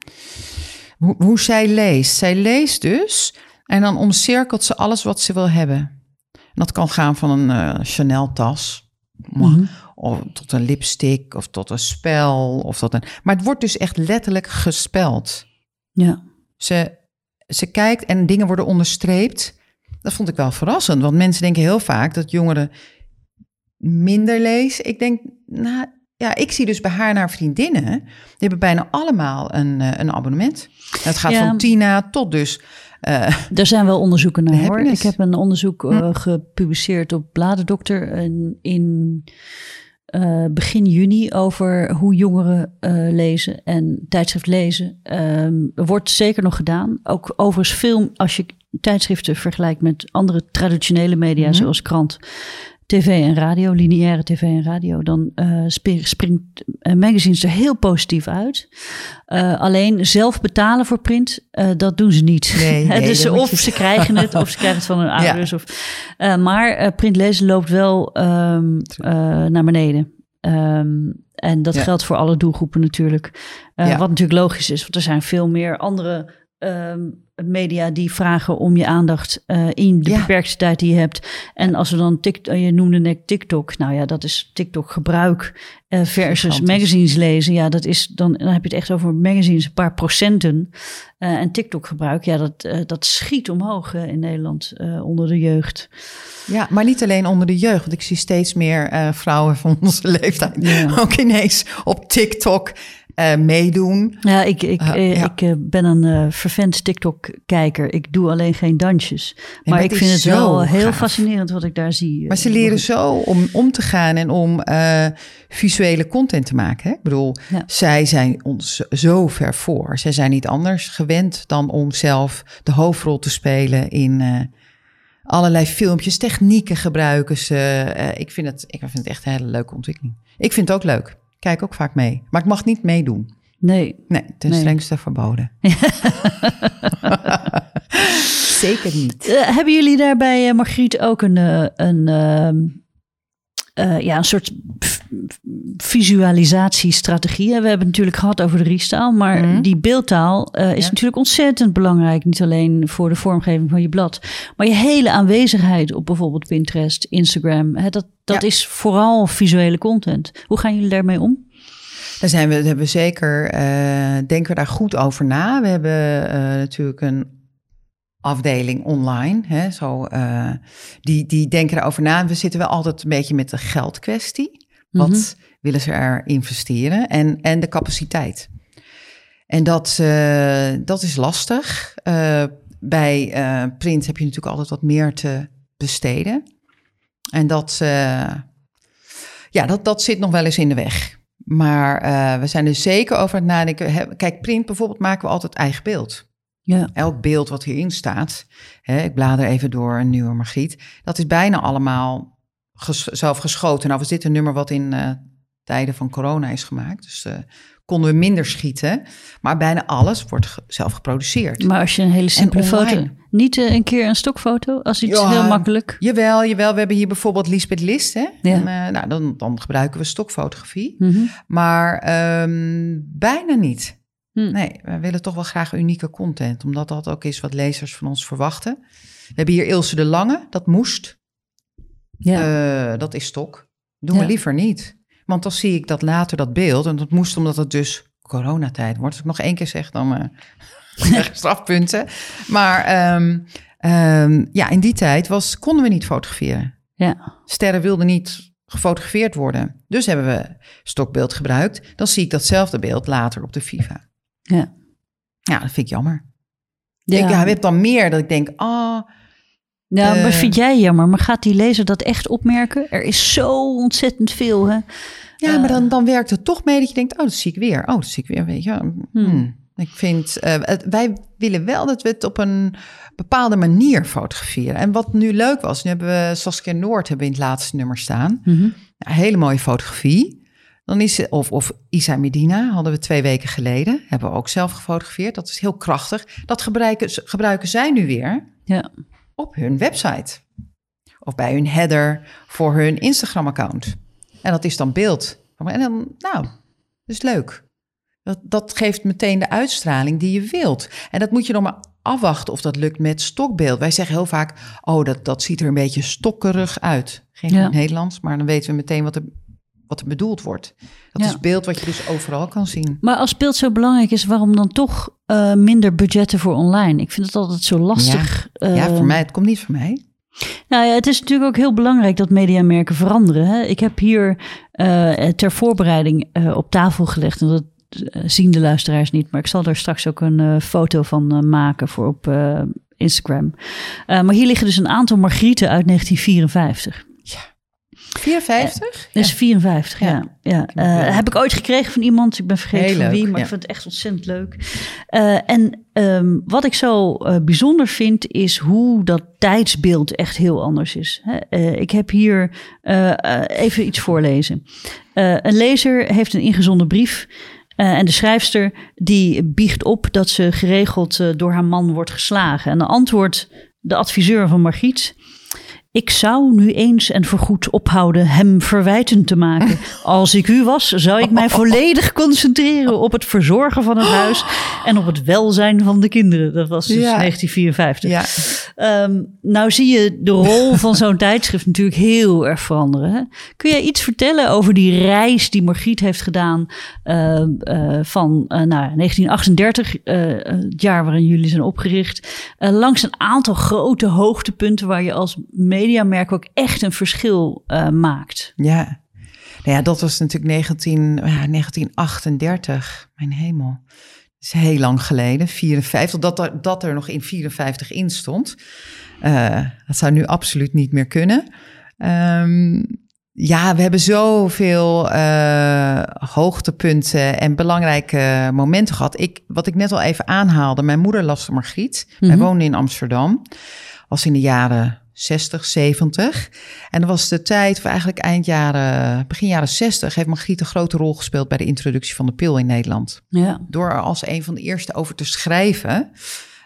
Hoe, hoe zij leest. Zij leest dus en dan omcirkelt ze alles wat ze wil hebben. En dat kan gaan van een eh, Chanel tas. Mhm. Of tot een lipstick, of tot een spel, of tot een. Maar het wordt dus echt letterlijk gespeld. ja. Ze, ze kijkt en dingen worden onderstreept. Dat vond ik wel verrassend, want mensen denken heel vaak dat jongeren minder lezen. Ik denk, nou ja, ik zie dus bij haar naar vriendinnen, die hebben bijna allemaal een, eh, een abonnement. Het gaat Ja. van Tina tot dus. eh, Er zijn wel onderzoeken naar hoor. Ik heb een onderzoek eh, Hm. gepubliceerd op Bladendokter in, in eh, begin juni over hoe jongeren eh, lezen en tijdschrift lezen. Er wordt zeker nog gedaan. Ook overigens veel, als je tijdschriften vergelijkt met andere traditionele media Mhm. zoals krant, tv en radio, lineaire tv en radio, dan eh, springt eh, magazines er heel positief uit. Eh, alleen zelf betalen voor print, dat doen ze niet. Nee, Hè, nee, dus moet of je- ze krijgen het, of ze krijgen het van hun Ja. ouders. Of, eh, maar printlezen loopt wel ehm, eh, naar beneden. Ehm, en dat Ja. geldt voor alle doelgroepen natuurlijk. Ja. Wat natuurlijk logisch is, want er zijn veel meer andere ehm, media die vragen om je aandacht eh, in de Ja. beperkte tijd die je hebt. En als we dan, tik, eh, je noemde net TikTok, nou ja, dat is TikTok gebruik eh, versus Gigantisch. magazines lezen. Ja, dat is dan, dan heb je het echt over magazines, een paar procenten. En TikTok gebruik, ja, dat, dat schiet omhoog in Nederland onder de jeugd. ja, maar niet alleen onder de jeugd, want ik zie steeds meer vrouwen van onze leeftijd Ja. ook ineens op TikTok eh, meedoen. Ja, ik, ik, eh, ja. ik eh, ben een eh vervent TikTok-kijker. Ik doe alleen geen dansjes. Maar, maar ik vind het wel heel fascinerend wat ik daar zie. Maar ze eh, leren zo om om te gaan en om eh, visuele content te maken. Hè? Ik bedoel, Ja. zij zijn ons zo ver voor. Zij zijn niet anders gewend dan om zelf de hoofdrol te spelen in eh, allerlei filmpjes. Technieken gebruiken ze. Eh, ik, vind het, ik vind het echt een hele leuke ontwikkeling. Ik vind het ook leuk. Kijk ook vaak mee. Maar ik mag niet meedoen. Nee, Nee, ten Nee. strengste verboden. Zeker niet. Eh, hebben jullie daar bij eh, Margriet ook een, eh, een, ehm, eh, ja, een soort v- visualisatiestrategie? We hebben het natuurlijk gehad over de riestaal, maar Mhm. die beeldtaal eh, is Ja. natuurlijk ontzettend belangrijk. Niet alleen voor de vormgeving van je blad, maar je hele aanwezigheid op bijvoorbeeld Pinterest, Instagram. Hè, dat dat Ja. is vooral visuele content. Hoe gaan jullie daarmee om? Daar zijn we, daar hebben we zeker, eh, denken we daar goed over na. We hebben eh, natuurlijk een afdeling online, hè, zo, die, die denken daarover na. We zitten wel altijd een beetje met de geldkwestie. Wat Mhm. willen ze er investeren? En, en de capaciteit. En dat, eh, dat is lastig. Eh, bij eh, print heb je natuurlijk altijd wat meer te besteden. En dat, ja, dat, dat zit nog wel eens in de weg. Maar we zijn er zeker over aan het nadenken. Kijk, print bijvoorbeeld maken we altijd eigen beeld. Ja, Elk beeld wat hierin staat, hè, ik blader even door een nieuwe Margriet, dat is bijna allemaal ges- zelf geschoten. Nou was dit een nummer wat in eh, tijden van corona is gemaakt, dus eh, konden we minder schieten. Maar bijna alles wordt ge- zelf geproduceerd. maar als je een hele simpele foto, niet eh, een keer een stokfoto, als iets Ja. heel makkelijk. Jawel, jawel, we hebben hier bijvoorbeeld Lisbeth List. Hè? Ja. En, nou, dan, dan gebruiken we stokfotografie. Mhm. Maar ehm, bijna niet. Hm. Nee, we willen toch wel graag unieke content, omdat dat ook is wat lezers van ons verwachten. We hebben hier Ilse de Lange, dat moest. Ja. Eh, dat is stok. Doen Ja. we liever niet. Want dan zie ik dat later dat beeld, en dat moest omdat het dus coronatijd. Wordt het nog één keer zeg, dan uh, strafpunten. Maar ehm, ehm, ja, in die tijd was, konden we niet fotograferen. Ja. Sterren wilden niet gefotografeerd worden. Dus hebben we stokbeeld gebruikt. Dan zie ik datzelfde beeld later op de FIFA. Ja. Ja, dat vind ik jammer. Ja. Ik ja, heb dan meer dat ik denk, ah, Ja, maar Eh. vind jij jammer? Maar gaat die lezer dat echt opmerken? Er is zo ontzettend veel, hè? ja, maar dan, dan werkt het toch mee dat je denkt, oh, dat zie ik weer. Oh, dat zie ik weer, weet je. Hmm. Ik vind, eh, het- wij willen wel dat we het op een bepaalde manier fotograferen. En wat nu leuk was, nu hebben we Saskia Noord hebben we in het laatste nummer staan. Mhm. Ja, hele mooie fotografie. Dan is of, of Isa Medina hadden we twee weken geleden. Hebben we ook zelf gefotografeerd. Dat is heel krachtig. Dat gebruiken, gebruiken zij nu weer Ja. Op hun website. Of bij hun header voor hun Instagram-account. En dat is dan beeld. En dan, nou, dat is leuk. Dat, dat geeft meteen de uitstraling die je wilt. En dat moet je nog maar afwachten of dat lukt met stokbeeld. Wij zeggen heel vaak, oh, dat, dat ziet er een beetje stokkerig uit. Geen Ja. Nederlands, maar dan weten we meteen wat er, wat er bedoeld wordt. Dat Ja. is beeld wat je dus overal kan zien. Maar als beeld zo belangrijk is, waarom dan toch eh, minder budgetten voor online? Ik vind het altijd zo lastig. ja, eh, voor mij, het komt niet van mij. Nou ja, het is natuurlijk ook heel belangrijk dat mediamerken veranderen. Hè? Ik heb hier eh, ter voorbereiding eh, op tafel gelegd. En dat zien de luisteraars niet. Maar ik zal er straks ook een foto van maken voor op Instagram. Maar hier liggen dus een aantal margrieten uit 1954. 54? Dus 54, ja. Ja. ja. Eh, heb ik ooit gekregen van iemand. Ik ben vergeten Heel van leuk, wie, maar ja. ik vind het echt ontzettend leuk. Eh, en ehm, wat ik zo eh, bijzonder vind, is hoe dat tijdsbeeld echt heel anders is. Hè? Ik heb hier even iets voorlezen. Een lezer heeft een ingezonden brief. en de schrijfster die biecht op dat ze geregeld door haar man wordt geslagen. En dan antwoordt de adviseur van Margriet... Ik zou nu eens en voorgoed ophouden hem verwijten te maken. Als ik u was, zou ik mij volledig concentreren op het verzorgen van het huis en op het welzijn van de kinderen. Dat was dus Ja. 1954. Ja. Ehm, nou zie je de rol van zo'n tijdschrift natuurlijk heel erg veranderen. Hè? Kun jij iets vertellen over die reis die Margriet heeft gedaan eh, eh, van eh, nou, 1938, eh, het jaar waarin jullie zijn opgericht, langs een aantal grote hoogtepunten waar je als mediamerk ook echt een verschil eh, maakt? Ja. Nou ja, dat was natuurlijk 19, ja, 1938. Mijn hemel. Dat is heel lang geleden, 54. Dat er, dat er nog in 54 in stond. Eh, dat zou nu absoluut niet meer kunnen. Ehm, ja, we hebben zoveel eh, hoogtepunten en belangrijke momenten gehad. Ik, wat ik net al even aanhaalde, mijn moeder las Margriet. Wij Mhm. woonden in Amsterdam. Was in de jaren 60, 70. En dat was de tijd, of eigenlijk eind jaren, begin jaren 60, heeft Margriet een grote rol gespeeld bij de introductie van de pil in Nederland. Ja, Door er als een van de eerste over te schrijven,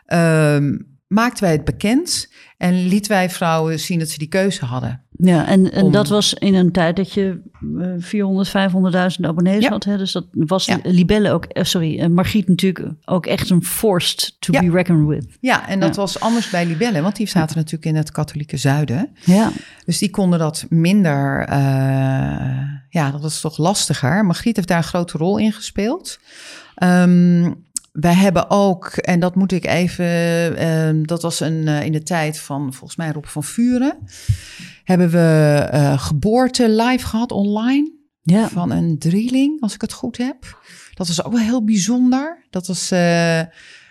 ehm, maakten wij het bekend en lieten wij vrouwen zien dat ze die keuze hadden. Ja en, en Om- dat was in een tijd dat je eh, 400, 500.000 abonnees Ja. had. Hè? Dus dat was Ja. Libelle ook, eh, sorry, eh, Margriet natuurlijk ook echt een forced to Ja. be reckoned with. Ja, en dat was anders bij Libelle, want die zaten natuurlijk in het katholieke zuiden. Ja, Dus die konden dat minder, eh, ja, dat was toch lastiger. Margriet heeft daar een grote rol in gespeeld. Ehm, wij hebben ook, en dat moet ik even, ehm, dat was een, eh, in de tijd van volgens mij Rob van Vuren, hebben we eh, geboorte live gehad online ja. van een drieling, als ik het goed heb. Dat was ook wel heel bijzonder. Dat, was, eh,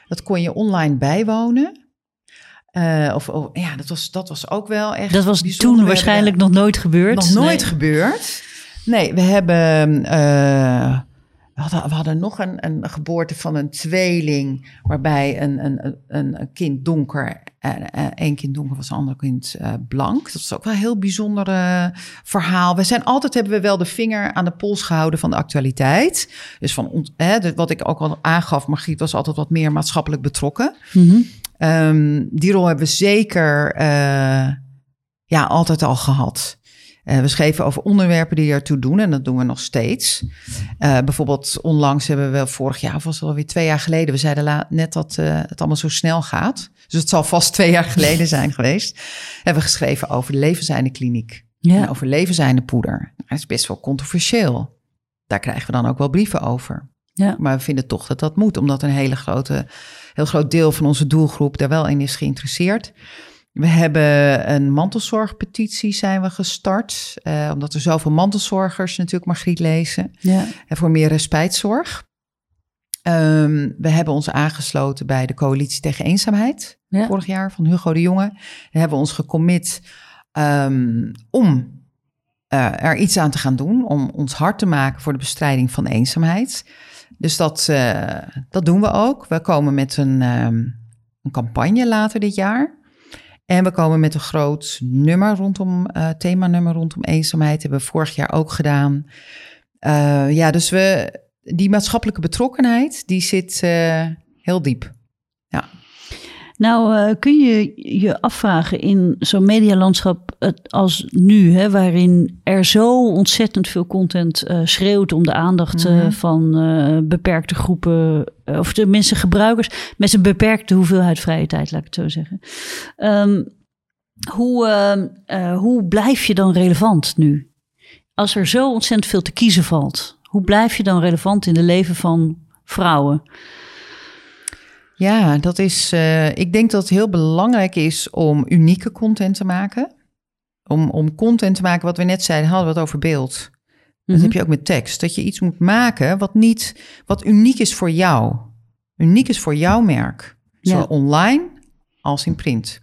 dat kon je online bijwonen. Eh, of, of- ja, dat was, dat was ook wel echt. Dat was bijzonder. toen waarschijnlijk nog nooit gebeurd. nog nooit Nee. gebeurd. Nee, we hebben. we, hadden, we hadden nog een, een geboorte van een tweeling. waarbij een, een, een kind donker. En eh, één kind donker was, een ander kind eh, blank. Dat is ook wel een heel bijzonder eh, verhaal. We zijn altijd hebben we wel de vinger aan de pols gehouden van de actualiteit. Dus van hè, wat ik ook al aangaf, Margriet was altijd wat meer maatschappelijk betrokken. Mhm. Ehm, die rol hebben we zeker eh, ja, altijd al gehad. Eh, we schreven over onderwerpen die ertoe doen en dat doen we nog steeds. Eh, bijvoorbeeld onlangs hebben we vorig jaar, of was het alweer twee jaar geleden, we zeiden net dat eh, het allemaal zo snel gaat. Dus het zal vast twee jaar geleden zijn geweest. Hebben we geschreven over de levenseinde kliniek Ja. en over levenseinde poeder. Dat is best wel controversieel. Daar krijgen we dan ook wel brieven over. Ja. Maar we vinden toch dat dat moet, omdat een hele grote, heel groot deel van onze doelgroep daar wel in is geïnteresseerd. We hebben een mantelzorgpetitie zijn we gestart, eh, omdat er zoveel mantelzorgers natuurlijk Margriet lezen. Ja. En voor meer respijtzorg. Ehm, we hebben ons aangesloten bij de coalitie tegen eenzaamheid Ja. vorig jaar van Hugo de Jonge. Daar hebben we ons gecommit ehm, om eh, er iets aan te gaan doen, om ons hard te maken voor de bestrijding van eenzaamheid. Dus dat, eh, dat doen we ook. We komen met een, ehm, een campagne later dit jaar. En we komen met een groot nummer rondom, eh themanummer rondom eenzaamheid. Hebben we vorig jaar ook gedaan. Eh, ja, dus we, die maatschappelijke betrokkenheid, die zit eh, heel diep. Nou, eh, kun je je afvragen in zo'n medialandschap als nu, hè, waarin er zo ontzettend veel content eh, schreeuwt om de aandacht eh, Mhm. van beperkte groepen, of tenminste gebruikers, met een beperkte hoeveelheid vrije tijd, laat ik het zo zeggen. Ehm, hoe, hoe blijf je dan relevant nu? Als er zo ontzettend veel te kiezen valt, hoe blijf je dan relevant in de leven van vrouwen? Ja, dat is. eh, ik denk dat het heel belangrijk is om unieke content te maken. Om, om content te maken, wat we net zeiden, hadden we het over beeld. Dat Mhm. heb je ook met tekst. Dat je iets moet maken wat niet, wat uniek is voor jou. Uniek is voor jouw merk. Zowel Ja. online als in print.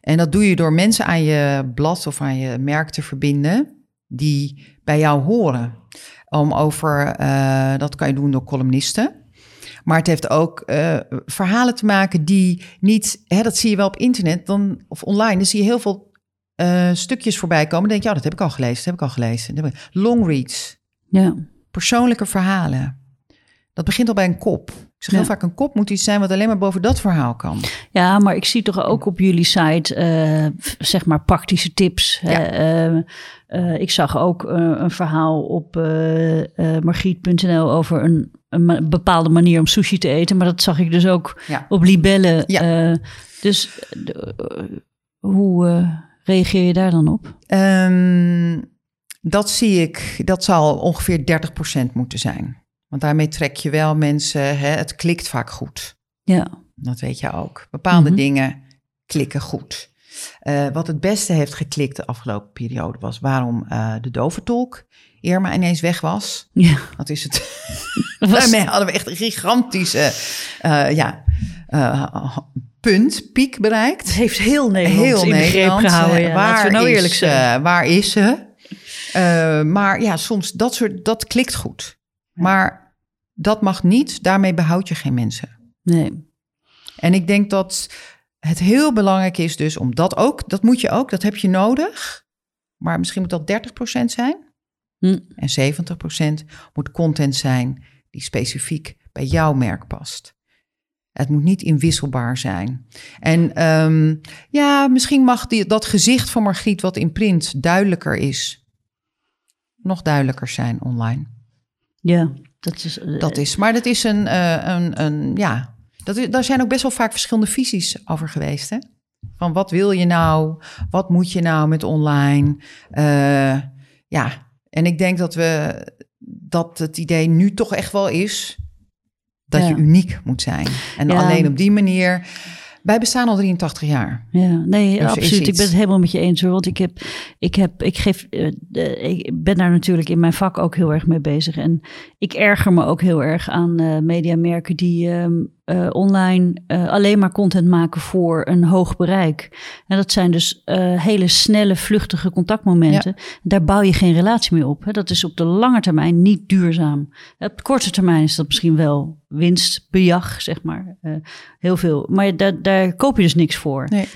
En dat doe je door mensen aan je blad of aan je merk te verbinden die bij jou horen. Om over, eh, dat kan je doen door columnisten. Maar het heeft ook eh, verhalen te maken die niet, hè, dat zie je wel op internet dan, of online. Dan zie je heel veel eh, stukjes voorbij komen. Dan denk je, ja, dat heb ik al gelezen, dat heb ik al gelezen. Long reads, Ja. persoonlijke verhalen. Dat begint al bij een kop. Ik zeg Ja. heel vaak, een kop moet iets zijn wat alleen maar boven dat verhaal kan. Ja, maar ik zie toch ook op jullie site, eh, zeg maar, praktische tips. hè. Eh, eh, ik zag ook een verhaal op margriet.nl over een, bepaalde manier om sushi te eten. Maar dat zag ik dus ook Ja. op Libelle. Dus hoe reageer je daar dan op? Ehm, dat zie ik, dat zal ongeveer 30% moeten zijn. Want daarmee trek je wel mensen, hè, het klikt vaak goed. Ja, Dat weet je ook. Bepaalde Mhm. dingen klikken goed. Eh, wat het beste heeft geklikt de afgelopen periode was waarom eh, de doventolk Irma ineens weg was. ja. Dat is het. Daarmee hadden we echt een gigantische eh, ja, punt, piek bereikt. Het heeft heel Nederland Heel in de greep Nederland. gehouden. Ja. waar we nou is, eerlijk zijn. waar is ze? Maar ja, soms dat soort, dat klikt goed. Maar dat mag niet, daarmee behoud je geen mensen. nee. En ik denk dat het heel belangrijk is dus om dat ook, dat moet je ook, dat heb je nodig. Maar misschien moet dat 30% zijn. Hm. En 70% moet content zijn die specifiek bij jouw merk past. Het moet niet inwisselbaar zijn. En ehm, ja, misschien mag die, dat gezicht van Margriet, wat in print duidelijker is, nog duidelijker zijn online. Ja, dat is... eh, Dat is, maar dat is een, eh, een, een ja, dat is, daar zijn ook best wel vaak verschillende visies over geweest. Hè? Van wat wil je nou? Wat moet je nou met online? Eh, ja, en ik denk dat we dat het idee nu toch echt wel is dat Ja. je uniek moet zijn. En Ja. alleen op die manier. Wij bestaan al 83 jaar. Ja, nee, Dus absoluut. Ik ben het helemaal met je eens hoor. Want ik heb, ik heb, ik geef, eh, ik ben daar natuurlijk in mijn vak ook heel erg mee bezig. En ik erger me ook heel erg aan eh, mediamerken die ehm, eh, online eh, alleen maar content maken voor een hoog bereik. En dat zijn dus eh, hele snelle, vluchtige contactmomenten. Daar bouw je geen relatie meer op. Hè. Dat is op de lange termijn niet duurzaam. Op de korte termijn is dat misschien wel winstbejag, zeg maar. Heel veel. Maar daar, daar koop je dus niks voor. Nee.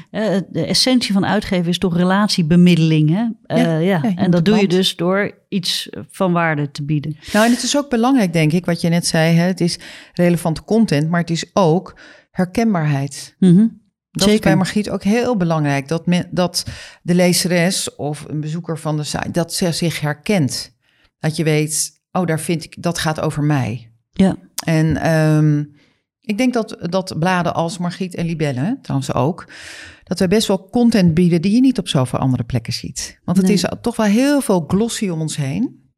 De essentie van uitgeven is toch relatiebemiddeling. Hè? Ja, ja, en dat doe je dus door iets van waarde te bieden. Nou, en het is ook belangrijk, denk ik, wat je net zei. Hè? Het is relevante content, maar het is ook herkenbaarheid. Mhm. Dat is Zeker. bij Margriet ook heel belangrijk. Dat, men, dat de lezeres of een bezoeker van de site, dat ze zich herkent. Dat je weet, oh, daar vind ik, dat gaat over mij. Ja, En ehm, ik denk dat, dat bladen als Margriet en Libelle, trouwens ook, dat wij best wel content bieden die je niet op zoveel andere plekken ziet. Want het Nee. is toch wel heel veel glossy om ons heen.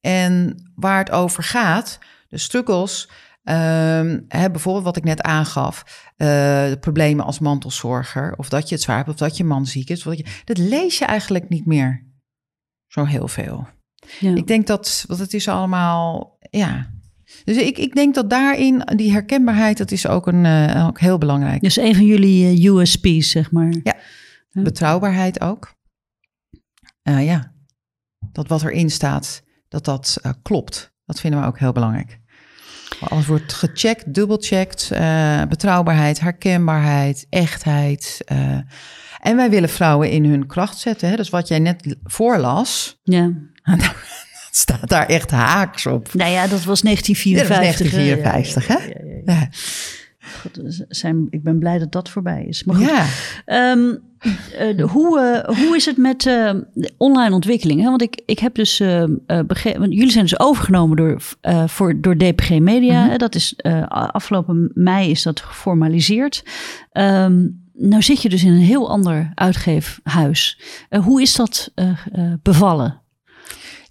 En waar het over gaat, de struggles, ehm, hè, bijvoorbeeld wat ik net aangaf, eh, de problemen als mantelzorger, of dat je het zwaar hebt, of dat je man ziek is, of dat, je, dat lees je eigenlijk niet meer zo heel veel. Ja. Ik denk dat, want het is allemaal, ja. Dus ik, ik denk dat daarin, die herkenbaarheid, dat is ook, een, eh, ook heel belangrijk. Dus een van jullie eh, USP's, zeg maar. Ja. Betrouwbaarheid ook. Eh, ja, dat wat erin staat, dat dat klopt. Dat vinden we ook heel belangrijk. Alles wordt gecheckt, dubbelcheckt. betrouwbaarheid, herkenbaarheid, echtheid. en wij willen vrouwen in hun kracht zetten. Hè? Dus wat jij net voorlas, Ja. staat daar echt haaks op. Nou ja, dat was 1954. hè? 1954, hè? Ja, God, zijn, ik ben blij dat dat voorbij is. Maar goed, ja. Ehm, eh, hoe, eh, hoe is het met eh, online ontwikkeling? Hè? Want ik, ik heb dus begrepen, want jullie zijn dus overgenomen door, eh, voor, door DPG Media. hè? Dat is eh, afgelopen mei is dat geformaliseerd. Ehm, nou zit je dus in een heel ander uitgeefhuis. Eh, hoe is dat eh, eh, bevallen?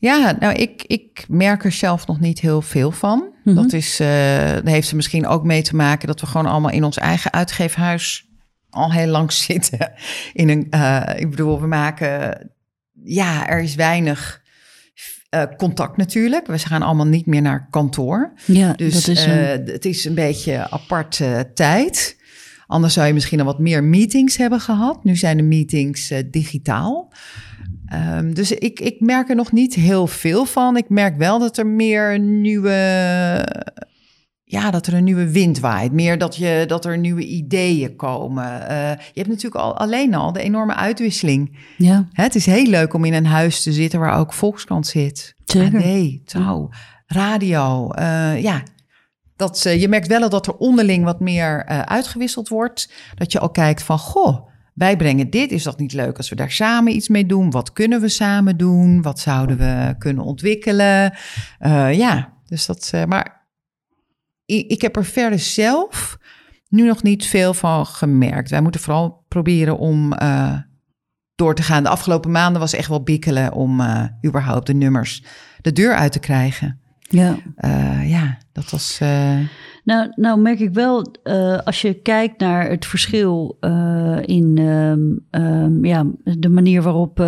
Ja, nou, ik, ik merk er zelf nog niet heel veel van. Mhm. Dat is, daar heeft er misschien ook mee te maken dat we gewoon allemaal in ons eigen uitgeefhuis al heel lang zitten. In een, eh, ik bedoel, we maken, ja, er is weinig eh, contact natuurlijk. We gaan allemaal niet meer naar kantoor. Ja, Dus dat is. een- het is een beetje aparte tijd. Anders zou je misschien al wat meer meetings hebben gehad. Nu zijn de meetings digitaal. Ehm, dus ik, ik merk er nog niet heel veel van. Ik merk wel dat er meer nieuwe. Ja, dat er een nieuwe wind waait. Meer dat, je, dat er nieuwe ideeën komen. Eh, je hebt natuurlijk al alleen al de enorme uitwisseling. ja, Hè, het is heel leuk om in een huis te zitten waar ook Volkskrant zit. Zeker. AD, Trouw, radio. eh, ja, dat, eh, je merkt wel dat er onderling wat meer uitgewisseld wordt. Dat je al kijkt van, goh, wij brengen dit. Is dat niet leuk als we daar samen iets mee doen? Wat kunnen we samen doen? Wat zouden we kunnen ontwikkelen? Eh, ja, dus dat... eh, maar ik, ik heb er verder zelf nu nog niet veel van gemerkt. Wij moeten vooral proberen om... eh, door te gaan. De afgelopen maanden was echt wel bikkelen om überhaupt de nummers de deur uit te krijgen. ja. Ja, dat was. eh, Nou, nou merk ik wel, eh, als je kijkt naar het verschil eh, in ehm, ehm, ja, de manier waarop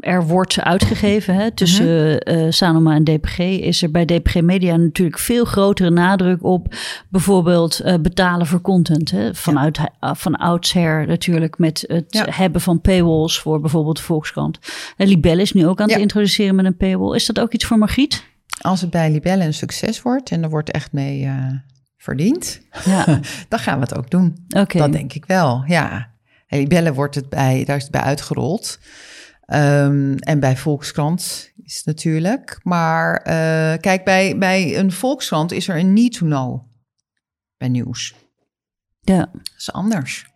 er wordt uitgegeven hè, tussen eh, Sanoma en DPG, is er bij DPG Media natuurlijk veel grotere nadruk op bijvoorbeeld betalen voor content. Hè, vanuit van oudsher natuurlijk met het Ja. hebben van paywalls voor bijvoorbeeld de Volkskrant. Libelle is nu ook aan het introduceren met een paywall. Is dat ook iets voor Margriet? Als het bij Libelle een succes wordt en er wordt echt mee eh, verdiend, Ja, dan gaan we het ook doen. oké. Dat denk ik wel. Ja, en Libelle wordt het bij, daar is het bij uitgerold. Ehm, en bij Volkskrant is het natuurlijk. Maar eh, kijk, bij, bij een Volkskrant is er een need to know bij nieuws. Ja. Dat is anders.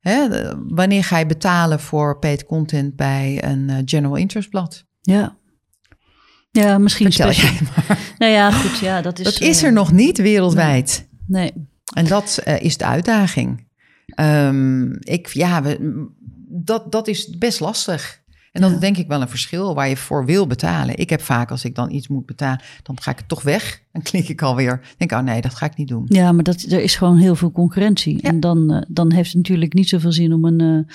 Hè, wanneer ga je betalen voor paid content bij een eh, general interest blad? Ja. Ja, misschien Vertel jij maar. Nou ja, goed, ja, dat is... Dat is eh, er nog niet wereldwijd. Nee. En dat eh, is de uitdaging. Ehm, ik, ja, we, dat, dat is best lastig. En dat Ja. is denk ik wel een verschil waar je voor wil betalen. Ik heb vaak, als ik dan iets moet betalen, dan ga ik het toch weg. Dan klik ik alweer. Denk, oh nee, dat ga ik niet doen. Ja, maar dat, er is gewoon heel veel concurrentie. Ja. En dan, eh, dan heeft het natuurlijk niet zoveel zin om een, eh,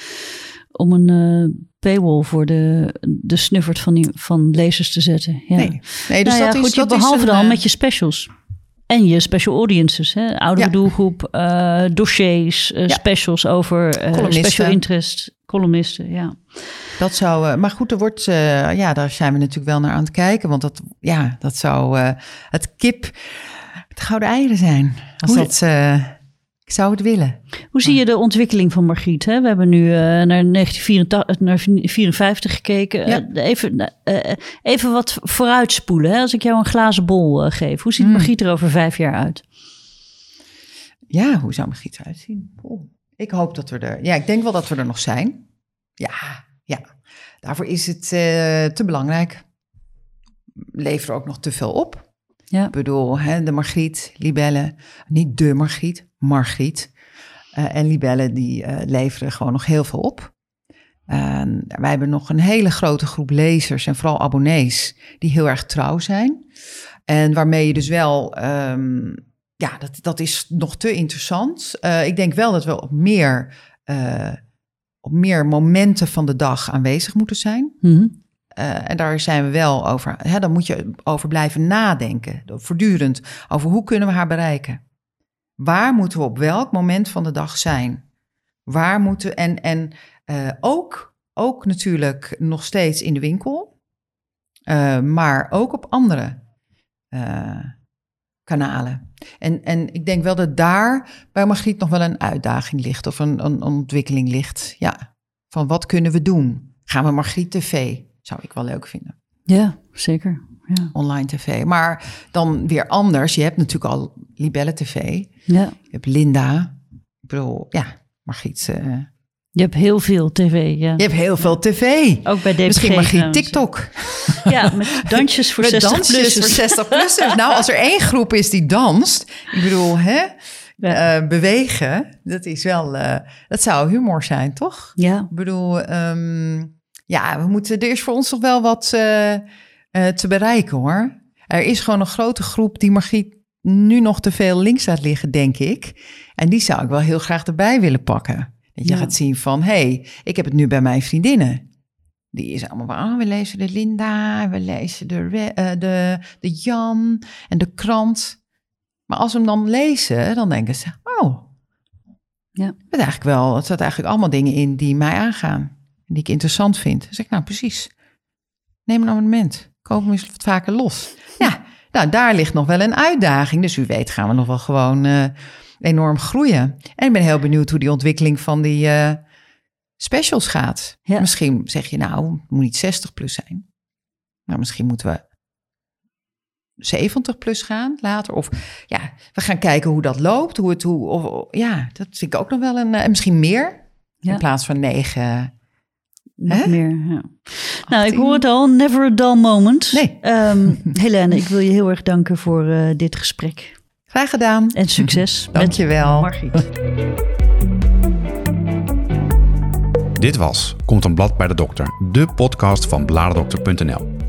om een eh, paywall voor de, de snuffert van, die, van lezers te zetten. Ja. Nee, nee dus nou dat goed, is, je, dat is behalve een, dan eh, met je specials. En je special audiences, hè? oudere Ja. doelgroep, eh, dossiers, eh, Ja. specials over special interest, columnisten. Ja. Dat zou, maar goed, er wordt, ja, daar zijn we natuurlijk wel naar aan het kijken. Want dat, ja, dat zou het kip, het gouden eieren zijn. Als Hoe- dat, ik zou het willen. Hoe zie je de ontwikkeling van Margriet? Hè? We hebben nu eh, naar 1954 naar 54 gekeken. Ja. Eh, even, eh, even wat vooruitspoelen. Hè? Als ik jou een glazen bol geef. Hoe ziet Hmm. Margriet er over vijf jaar uit? Ja, hoe zou mijn giet eruit zien? Ik hoop dat we er, ja, ik denk wel dat we er nog zijn. Ja, ja. Daarvoor is het te belangrijk. Lever er ook nog te veel op. Ja. Ik bedoel, hè, de Margriet, Libelle, niet de Margriet, Margriet. Eh, en Libelle, die eh, leveren gewoon nog heel veel op. En wij hebben nog een hele grote groep lezers en vooral abonnees die heel erg trouw zijn. En waarmee je dus wel, ehm, ja, dat, dat is nog te interessant. Uh, ik denk wel dat we op meer, uh, op meer momenten van de dag aanwezig moeten zijn. Mm -hmm. Uh, en daar zijn we wel over. Hè, dan moet je over blijven nadenken, voortdurend, over hoe kunnen we haar bereiken. Waar moeten we op welk moment van de dag zijn? Waar moeten en, en uh, ook, ook natuurlijk nog steeds in de winkel, uh, maar ook op andere kanalen. En, en ik denk wel dat daar bij Margriet nog wel een uitdaging ligt of een, een ontwikkeling ligt. Ja, van wat kunnen we doen? Gaan we Margriet TV? Zou ik wel leuk vinden. Ja, zeker. Ja. Online tv. Maar dan weer anders. Je hebt natuurlijk al Libelle TV. Ja. Je hebt Linda. Ik bedoel, ja, Margriet. Uh... Je hebt heel veel tv, ja. Je hebt heel veel tv. Ook bij DPG. Misschien Margriet TikTok. Ja, met dansjes voor met 60 dansjes plussers. voor 60 plussers. nou, als er één groep is die danst. Ik bedoel, hè? Ja. Uh, bewegen. Dat is wel... Uh, dat zou humor zijn, toch? Ja. Ik bedoel... Um, ja, we moeten, er is voor ons toch wel wat uh, uh, te bereiken hoor. Er is gewoon een grote groep die Margriet nu nog te veel links laat liggen, denk ik. En die zou ik wel heel graag erbij willen pakken. Dat je Ja. gaat zien van, hé, hey, ik heb het nu bij mijn vriendinnen. Die is allemaal van, oh, we lezen de Linda, we lezen de, eh, de, de Jan en de krant. Maar als we hem dan lezen, dan denken ze, oh, Ja. het, eigenlijk wel, het staat eigenlijk allemaal dingen in die mij aangaan. Die ik interessant vind. Dan zeg ik, nou precies. Neem een abonnement. Koop hem eens wat vaker los. Ja, nou daar ligt nog wel een uitdaging. Dus u weet gaan we nog wel gewoon eh, enorm groeien. En ik ben heel benieuwd hoe die ontwikkeling van die eh, specials gaat. Ja. Misschien zeg je nou, het moet niet 60 plus zijn. Maar misschien moeten we 70 plus gaan later. Of ja, we gaan kijken hoe dat loopt. Hoe het, hoe, of, ja, dat vind ik ook nog wel een... eh, En misschien meer. Ja. In plaats van negen. Nog meer, ja. Nou, ik 18. hoor het al, never a dull moment. Nee. Ehm, Helene, ik wil je heel erg danken voor eh, dit gesprek. Graag gedaan. En succes Dank je met wel. Margriet. Dit was Komt een blad bij de dokter, de podcast van bladerdokter.nl.